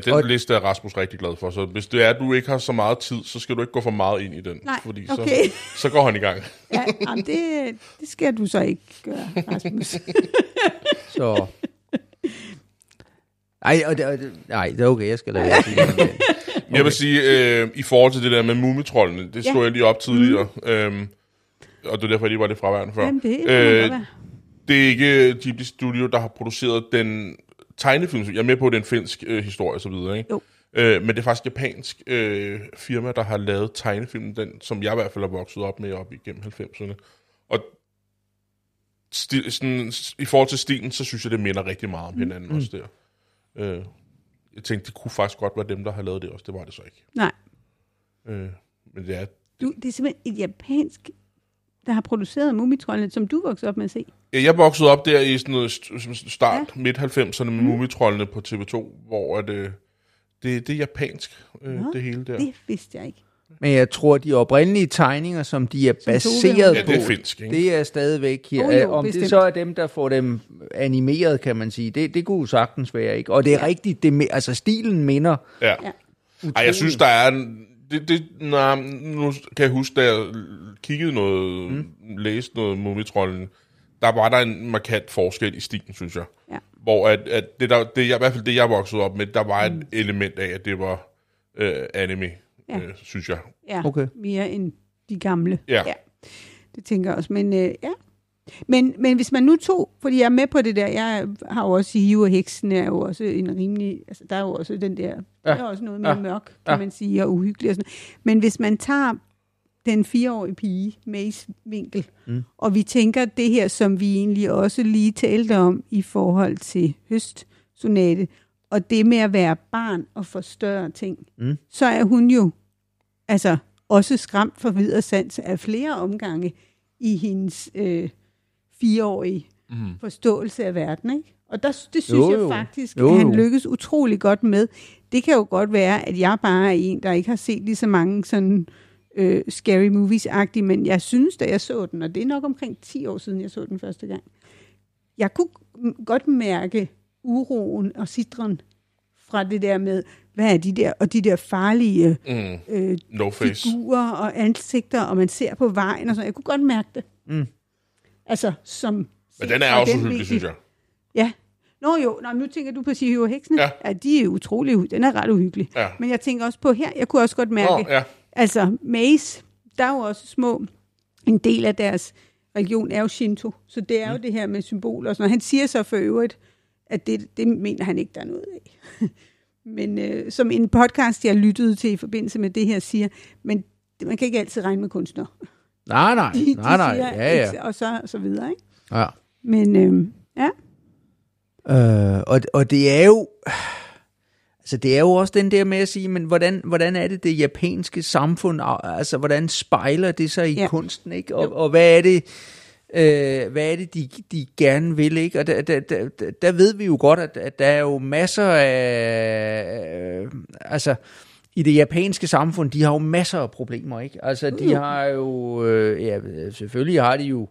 den Og- liste er Rasmus rigtig glad for. Så hvis det er, at du ikke har så meget tid, så skal du ikke gå for meget ind i den. Nej, fordi okay. så, så går han i gang. Ja, jamen det, det skal du så ikke gøre, Rasmus. Så... Ej, og det, og det, nej, det er okay, jeg skal lade være. Okay. Jeg vil sige, øh, i forhold til det der med mumitrollene, det Ja. stod jeg lige op tidligere. Mm. Øhm, og det er derfor, jeg lige var lidt fraværende før. Jamen det man Øh, det er ikke Ghibli Studio, der har produceret den tegnefilm. Jeg er med på, at det er en finsk øh, historie og så videre, ikke? Jo. Øh, men det er faktisk japansk øh, firma, der har lavet tegnefilmen, den, som jeg i hvert fald har vokset op med op igennem 90'erne. Og stil, sådan, i forhold til stilen, så synes jeg, det minder rigtig meget om hinanden mm. også der. Øh, jeg tænkte, det kunne faktisk godt være dem, der har lavet det også. Det var det så ikke. Nej, Øh, men det er... du, det er simpelthen et japansk, der har produceret Mumitrollene, som du voksede op med at se. Ja, Jeg voksede op der i sådan noget st- start. Ja. midt-90'erne med mm. Mumitrollene på TV2, hvor at, øh, det, det er japansk, øh, Nå, det hele der. Det vidste jeg ikke. Men jeg tror, de oprindelige tegninger, som de er Som baseret Ja, på, det er finsk, ikke? det er stadigvæk her. Jo, jo, Om det bestemt. så er dem, der får dem animeret, kan man sige, det, det kunne jo sagtens være, ikke? Og det er ja. rigtigt, det, altså stilen minder Ja. Ja. Ej, jeg synes, der er... En, det, det, nej, nu kan jeg huske, da jeg kiggede noget, mm. læste noget Mumitrollen, der var der en markant forskel i stilen, synes jeg. Ja. Hvor at, at det, der, det, jeg, i hvert fald det, jeg voksede op med, der var et element af, at det var øh, anime, ja. Øh, synes jeg. Ja, Okay. mere end de gamle. Ja. ja. Det tænker jeg også. Men øh, ja. Men, men hvis man nu tog, fordi jeg er med på det der, jeg har jo også Hive og Heksen er jo også en rimelig, altså der er jo også den der, ja. der er også noget mere Ja. mørk, kan ja. man sige, og uhyggelig og sådan Men hvis man tager den fireårige pige, Mays vinkel, mm. og vi tænker det her, som vi egentlig også lige talte om i forhold til høstsonate, og det med at være barn og forstørre ting, Mm. så er hun jo altså også skræmt for videre sans af flere omgange i hendes øh, fireårige Mm. forståelse af verden. Ikke? Og der, det synes Jo, jo, jo. jeg faktisk, Jo, at han jo. lykkes utrolig godt med. Det kan jo godt være, at jeg bare er en, der ikke har set lige så mange sådan øh, scary movies-agtige, men jeg synes, da jeg så den, og det er nok omkring 10 år siden, jeg så den første gang, jeg kunne godt mærke uroen og sidren fra det der med, hvad er de der, og de der farlige Mm. øh, No face. figurer og ansigter, og man ser på vejen og sådan. Jeg kunne godt mærke det. Mm. Altså, som... Men den er også den hyggelig, vinkel. synes jeg. Ja. Nå jo, Nå, nu tænker du på Sihø og Heksene. Ja. ja. de er utrolig, den er ret uhyggelig. Ja. Men jeg tænker også på her, jeg kunne også godt mærke, Nå, ja. altså Maze, der er jo også små, en del af deres religion er jo Shinto, så det er jo Mm. det her med symboler og sådan noget. Han siger så for øvrigt, at det, det mener han ikke, der er noget af. men øh, som en podcast, jeg lyttede til i forbindelse med det her, siger, men man kan ikke altid regne med kunstnere. Nej, nej, De, nej, nej, de siger, ja, ja. ikke- Og så, så videre, ikke? ja. Men øh, ja, Øh, og, og det er jo... Altså, det er jo også den der med at sige, men hvordan, hvordan er det det japanske samfund, altså, hvordan spejler det sig i ja. Ja. kunsten, ikke? Og, og hvad er det... Øh, hvad er det, de, de gerne vil, ikke? Og der, der, der, der ved vi jo godt, at, at der er jo masser af... Øh, altså, i det japanske samfund, de har jo masser af problemer, ikke? Altså, de har jo... Øh, ja, selvfølgelig har de jo...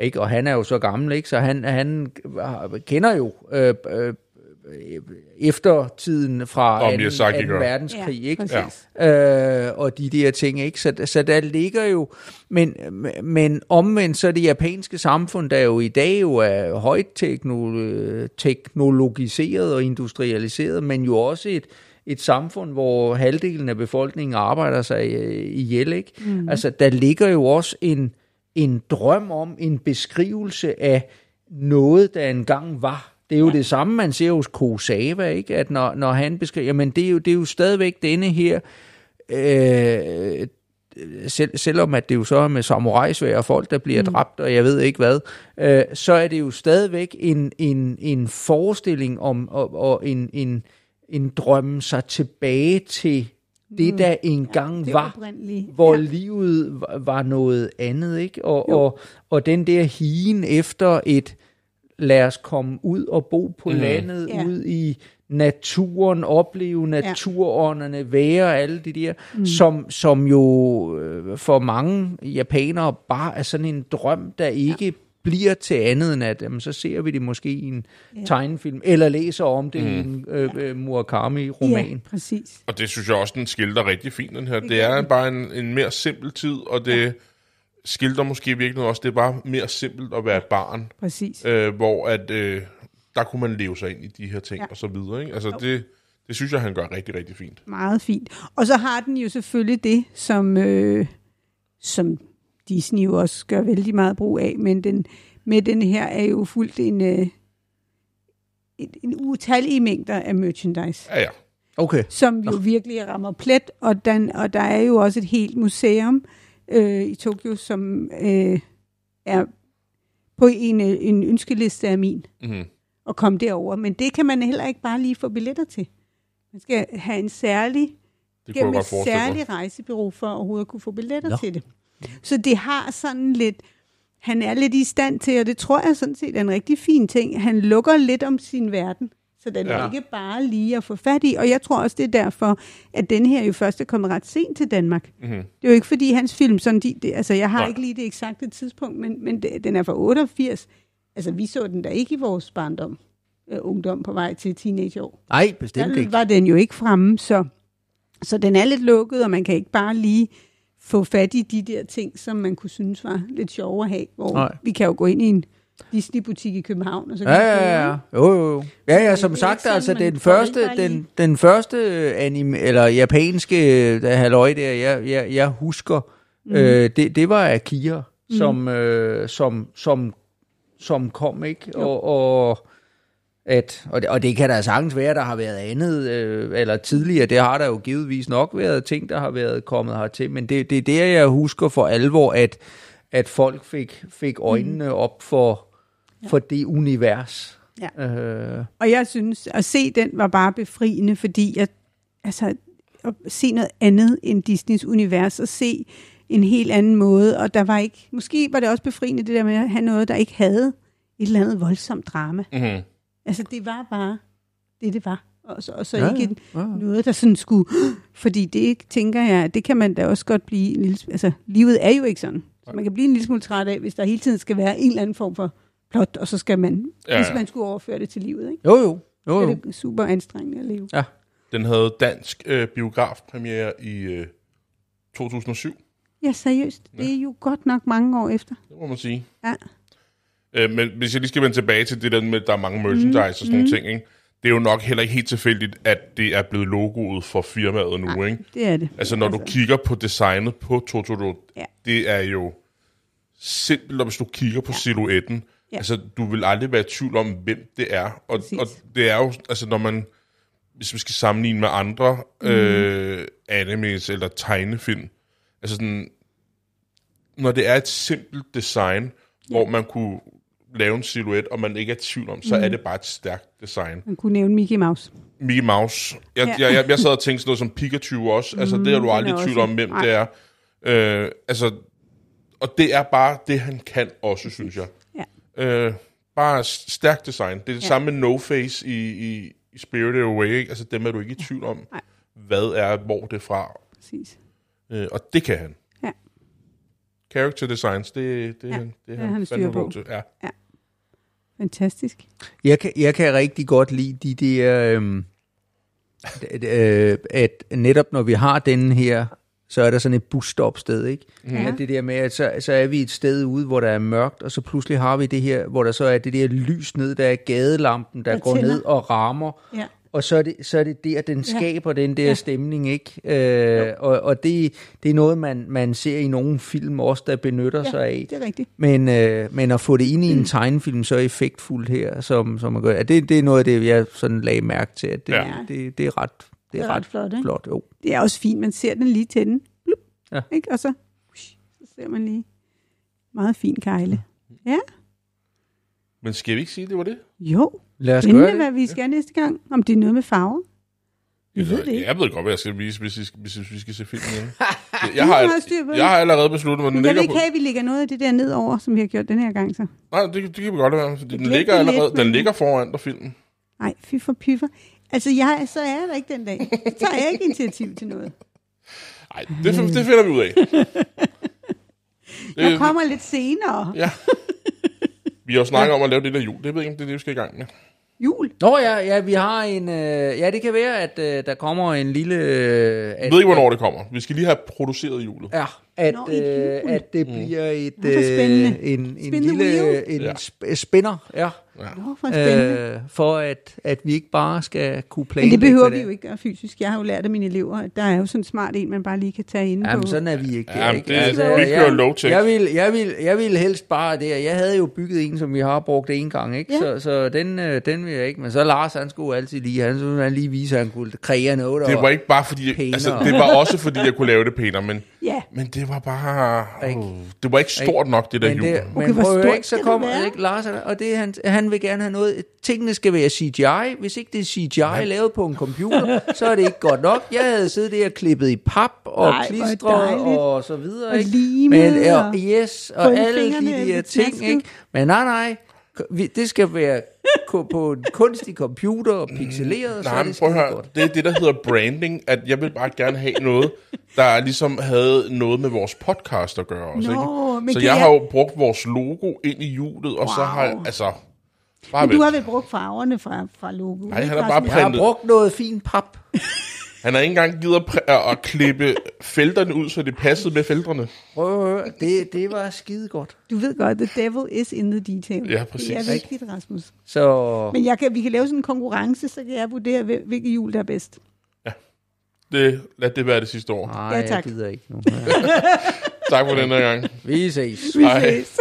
Ikke? Og han er jo så gammel, ikke? Så han, han kender jo øh, øh, eftertiden fra Om 2. Miyazaki gør. verdenskrig, ikke? præcis. øh, og de der ting, ikke? Så, så der ligger jo, men, men omvendt så er det japanske samfund, der jo i dag jo er højt teknolo- teknologiseret og industrialiseret, men jo også et, et samfund, hvor halvdelen af befolkningen arbejder sig øh, ihjel, ikke? Mm. Altså, der ligger jo også en, en drøm om, en beskrivelse af noget, der engang var. Det er jo ja. det samme, man ser hos Kurosawa, ikke? At når, når han beskriver, jamen det er, jo, det er jo stadigvæk denne her, øh, selv, selvom at det jo så er med samurajsvær og folk, der bliver mm. dræbt, og jeg ved ikke hvad, øh, så er det jo stadigvæk en, en, en forestilling om, og, og en, en, en drømme sig tilbage til det, der engang det var hvor Ja. ja. livet var- var noget andet, ikke? Og, og, og den der higen efter et, lad os komme ud og bo på mm. landet, Ja. ja. ud i naturen, opleve naturånderne, være alle de der, mm. som, som jo øh, for mange japanere bare er sådan en drøm, der ikke ja. bliver til andet end at, jamen, så ser vi det måske i en ja. tegnefilm, eller læser om det mm. i en øh, øh, Murakami-roman. Ja, præcis. Og det synes jeg også, den skildrer rigtig fint, den her. Det er bare en, en mere simpel tid, og det ja. Skildrer måske virkelig også, det er bare mere simpelt at være et barn, Præcis. øh, hvor at, øh, der kunne man leve sig ind i de her ting Ja. og så videre. Ikke? Altså det, det synes jeg, han gør rigtig, rigtig fint. Meget fint. Og så har den jo selvfølgelig det, som, øh, som Disney jo også gør vældig meget brug af, men den, med den her er jo fuldt en, øh, en, en utallige mængder af merchandise, Ja, ja. Okay. som jo virkelig rammer plet, og, den, og der er jo også et helt museum øh, i Tokyo, som øh, er på en, øh, en ønskeliste af min Mm-hmm. at komme derover. Men det kan man heller ikke bare lige få billetter til. Man skal have en særlig Det gennem et særligt rejsebyrå for at overhovedet kunne få billetter Nå. til det. Så det har sådan lidt, han er lidt i stand til, og det tror jeg sådan set er en rigtig fin ting, han lukker lidt om sin verden, så den ja. Er ikke bare lige at få fat i. Og jeg tror også, det er derfor, at den her jo først er kommet ret sent til Danmark. Mm-hmm. Det er jo ikke fordi hans film, sådan de, det, altså jeg har Nej. ikke lige det eksakte tidspunkt, men, men det, den er fra 88. Altså vi så den da ikke i vores barndom, øh, ungdom på vej til teenageår. Nej, bestemt Der ikke. var den jo ikke fremme, så, så den er lidt lukket, og man kan ikke bare lige få fat i de der ting, som man kunne synes var lidt sjove at have. Hvor Nej. vi kan jo gå ind i en Disney-butik i København, og så Ja, ja, ja. Jo, jo, jo. Ja, ja, det som er sagt, sådan, altså den det første, den, den første anime, eller japanske øh, halløj der, jeg, jeg, jeg husker, Mhm. mm. øh, det, det var Akira, mm. som, øh, som, som, som kom, ikke? Og, og, at, og, det, og det kan der sagtens være, der har været andet, øh, eller tidligere, det har der jo givetvis nok været ting, der har været kommet hertil, men det, det er der, jeg husker for alvor, at, at folk fik, fik øjnene mm. op for, for det univers. Ja. Øh, Og jeg synes, at se den var bare befriende, fordi jeg, altså, at se noget andet end Disneys univers, og se en helt anden måde, og der var ikke, måske var det også befriende det der med at have noget, der ikke havde et eller andet voldsomt drama. Mm-hmm. Altså, det var bare det, det var. Og så, og så Ja, ja, ikke ja. noget, der sådan skulle... Fordi det, tænker jeg, det kan man da også godt blive... En lille, altså, livet er jo ikke sådan. Så man kan blive en lille smule træt af, hvis der hele tiden skal være en eller anden form for plot, og så skal man, Ja, ja, hvis ja. man skulle overføre det til livet, ikke? Jo, jo. jo, Så jo. er det super anstrengende at leve. Ja. Den havde dansk øh, biografpremiere i øh, 2007, Ja, seriøst. Det er jo godt nok mange år efter. det må man sige. Ja. Øh, men hvis jeg lige skal vende tilbage til det der med, at der er mange merchandise mm, og sådan mm. nogle ting, ikke? det er jo nok heller ikke helt tilfældigt, at det er blevet logoet for firmaet nu. Nej, Ikke? det er det. Altså, når altså. du kigger på designet på Totoro, Ja. det er jo simpelt, og hvis du kigger på ja. silhuetten, Ja. altså, du vil aldrig være i tvivl om, hvem det er. Og, Præcis. og det er jo, altså, når man, hvis vi skal sammenligne med andre mm. øh, animes eller tegnefilm, altså sådan, når det er et simpelt design, ja. hvor man kunne lave en silhuet, og man ikke er i tvivl om, så mm. er det bare et stærkt design. Man kunne nævne Mickey Mouse. Mickey Mouse. Jeg, Ja. jeg, jeg, jeg sad og tænkte sådan noget som Pikachu også. Altså, det er du aldrig i tvivl om, hvem nej. det er. Øh, altså, og det er bare det, han kan også, synes jeg. Ja. Øh, bare stærkt design. Det er det Ja. ja. samme med No Face i, i, i Spirited Away. Ikke? Altså dem er du ikke i tvivl om, Nej. hvad er, hvor det er fra. Præcis. Øh, og det kan han. Ja. Character designs, det, det, Ja, ja, det, det er han han styr fandme på. til. Ja. Fantastisk. Jeg kan, jeg kan rigtig godt lide de der, øhm, øh, at netop når vi har den her, så er der sådan et busstopsted, ikke? Mm. Ja. At det der med, at så, så er vi et sted ude, hvor der er mørkt, og så pludselig har vi det her, hvor der så er det der lys ned, der er gadelampen, der, Der går tænder. ned og rammer, Ja. og så er det, så er det der, den Ja. skaber den der Ja. stemning, ikke? Øh, og og det, det er noget, man, man ser i nogle film også, der benytter ja, sig af. det er rigtigt. Men, øh, men at få det ind i en tegnefilm så effektfuldt her, som, som man gør, ja, det, det er noget af det, jeg sådan lagde mærke til. At det, ja. Ja. det, det, det er ret, det er ret flot, ikke? flot. Jo. Det er også fint, man ser den lige til den. Blup, Ja. Ikke? Og så, så ser man lige. Meget fin kejle. Ja, Men skal vi ikke sige, at det var det? jo. Lad os Spændende, gøre det. hvad vi skal næste gang. Om det er noget med farver. Jeg ved det ikke. Jeg ved godt, hvad jeg skal vise, hvis vi, hvis, hvis vi skal se filmen igen. Jeg, jeg, har, det. jeg har allerede besluttet, hvor den Men jeg vil ligger ikke på. have, at vi lægger noget af det der ned over, som vi har gjort den her gang så. Nej, det, det kan vi godt være. Den ligger det allerede, den ligger foran dig filmen. Nej, fy for pyffer. Altså, jeg, så er jeg der ikke den dag. Så tager jeg ikke initiativ til noget. Nej, det, det finder vi ud af. Jeg kommer lidt senere. Ja. Vi har jo snakket om at lave det der jul. Det ved jeg ikke, om det er det, vi skal i gang med. Jul. Nå ja, ja, vi har en... Øh, ja, det kan være, at øh, der kommer en lille... Øh, at, Jeg ved ikke, hvornår det kommer. Vi skal lige have produceret julet. Ja, at, Nå, øh, at det bliver et, øh, en, en lille wheel. en Ja. sp- spinner, ja, Nå, for spændende. øh, for at, at vi ikke bare skal kunne Men planlægge det behøver hvad vi jo ikke gøre fysisk. Jeg har jo lært af mine elever, at der er jo sådan en smart en, man bare lige kan tage ind Jamen, på. sådan er vi ikke. Jamen, ikke? Altså, det- vi kører jeg, low-tech. jeg, vil, jeg, vil, jeg vil helst bare det. Jeg havde jo bygget en, som vi har brugt en gang, ikke? Ja. Så, så den, øh, den vil jeg ikke. Men så Lars, han skulle altid lige, han skulle han lige vise, at han kunne kreere noget. Det var ikke bare fordi, Pænere. altså det var også fordi, jeg kunne lave det pænere, men, Ja, men det var bare, Ikke? oh, det var ikke stort nok, det der men jul. det, Okay, men prøv ikke, så kommer ikke, Lars, og det, han, han vil gerne have noget, tingene skal være CGI, hvis ikke det er CGI lavet på en computer, så er det ikke godt nok. Jeg havde siddet der og klippet i pap og Nej, klistret og så videre, Og ikke? limet Men, ja, og yes, og alle de der ting, ikke? Men nej, nej, det skal være på en kunstig computer og pixeleret, så Nej, er men det prøv at høre, det er det, der hedder branding, at jeg vil bare gerne have noget, der ligesom havde noget med vores podcast at gøre også, Nå, ikke? men Så jeg jeg- har jo brugt vores logo ind i hjulet, og så har jeg, Wow. altså, bare men du vent. har vel brugt farverne fra, fra logoet? Nej, han har bare Jeg har printet. brugt noget fint pap. Han har ikke engang givet at, at, klippe felterne ud, så det passede med felterne. Prøv at høre, det, det var skide godt. Du ved godt, the devil is in the detail. Ja, præcis. Det er vigtigt, Rasmus. Så Men jeg kan, vi kan lave sådan en konkurrence, så kan jeg vurdere, hvil- hvilket jul, der er bedst. Det, lad det være det sidste år. nej, Ja, jeg tak. gider ikke nu. Tak for den her gang. Vi ses. Vi Hej. ses.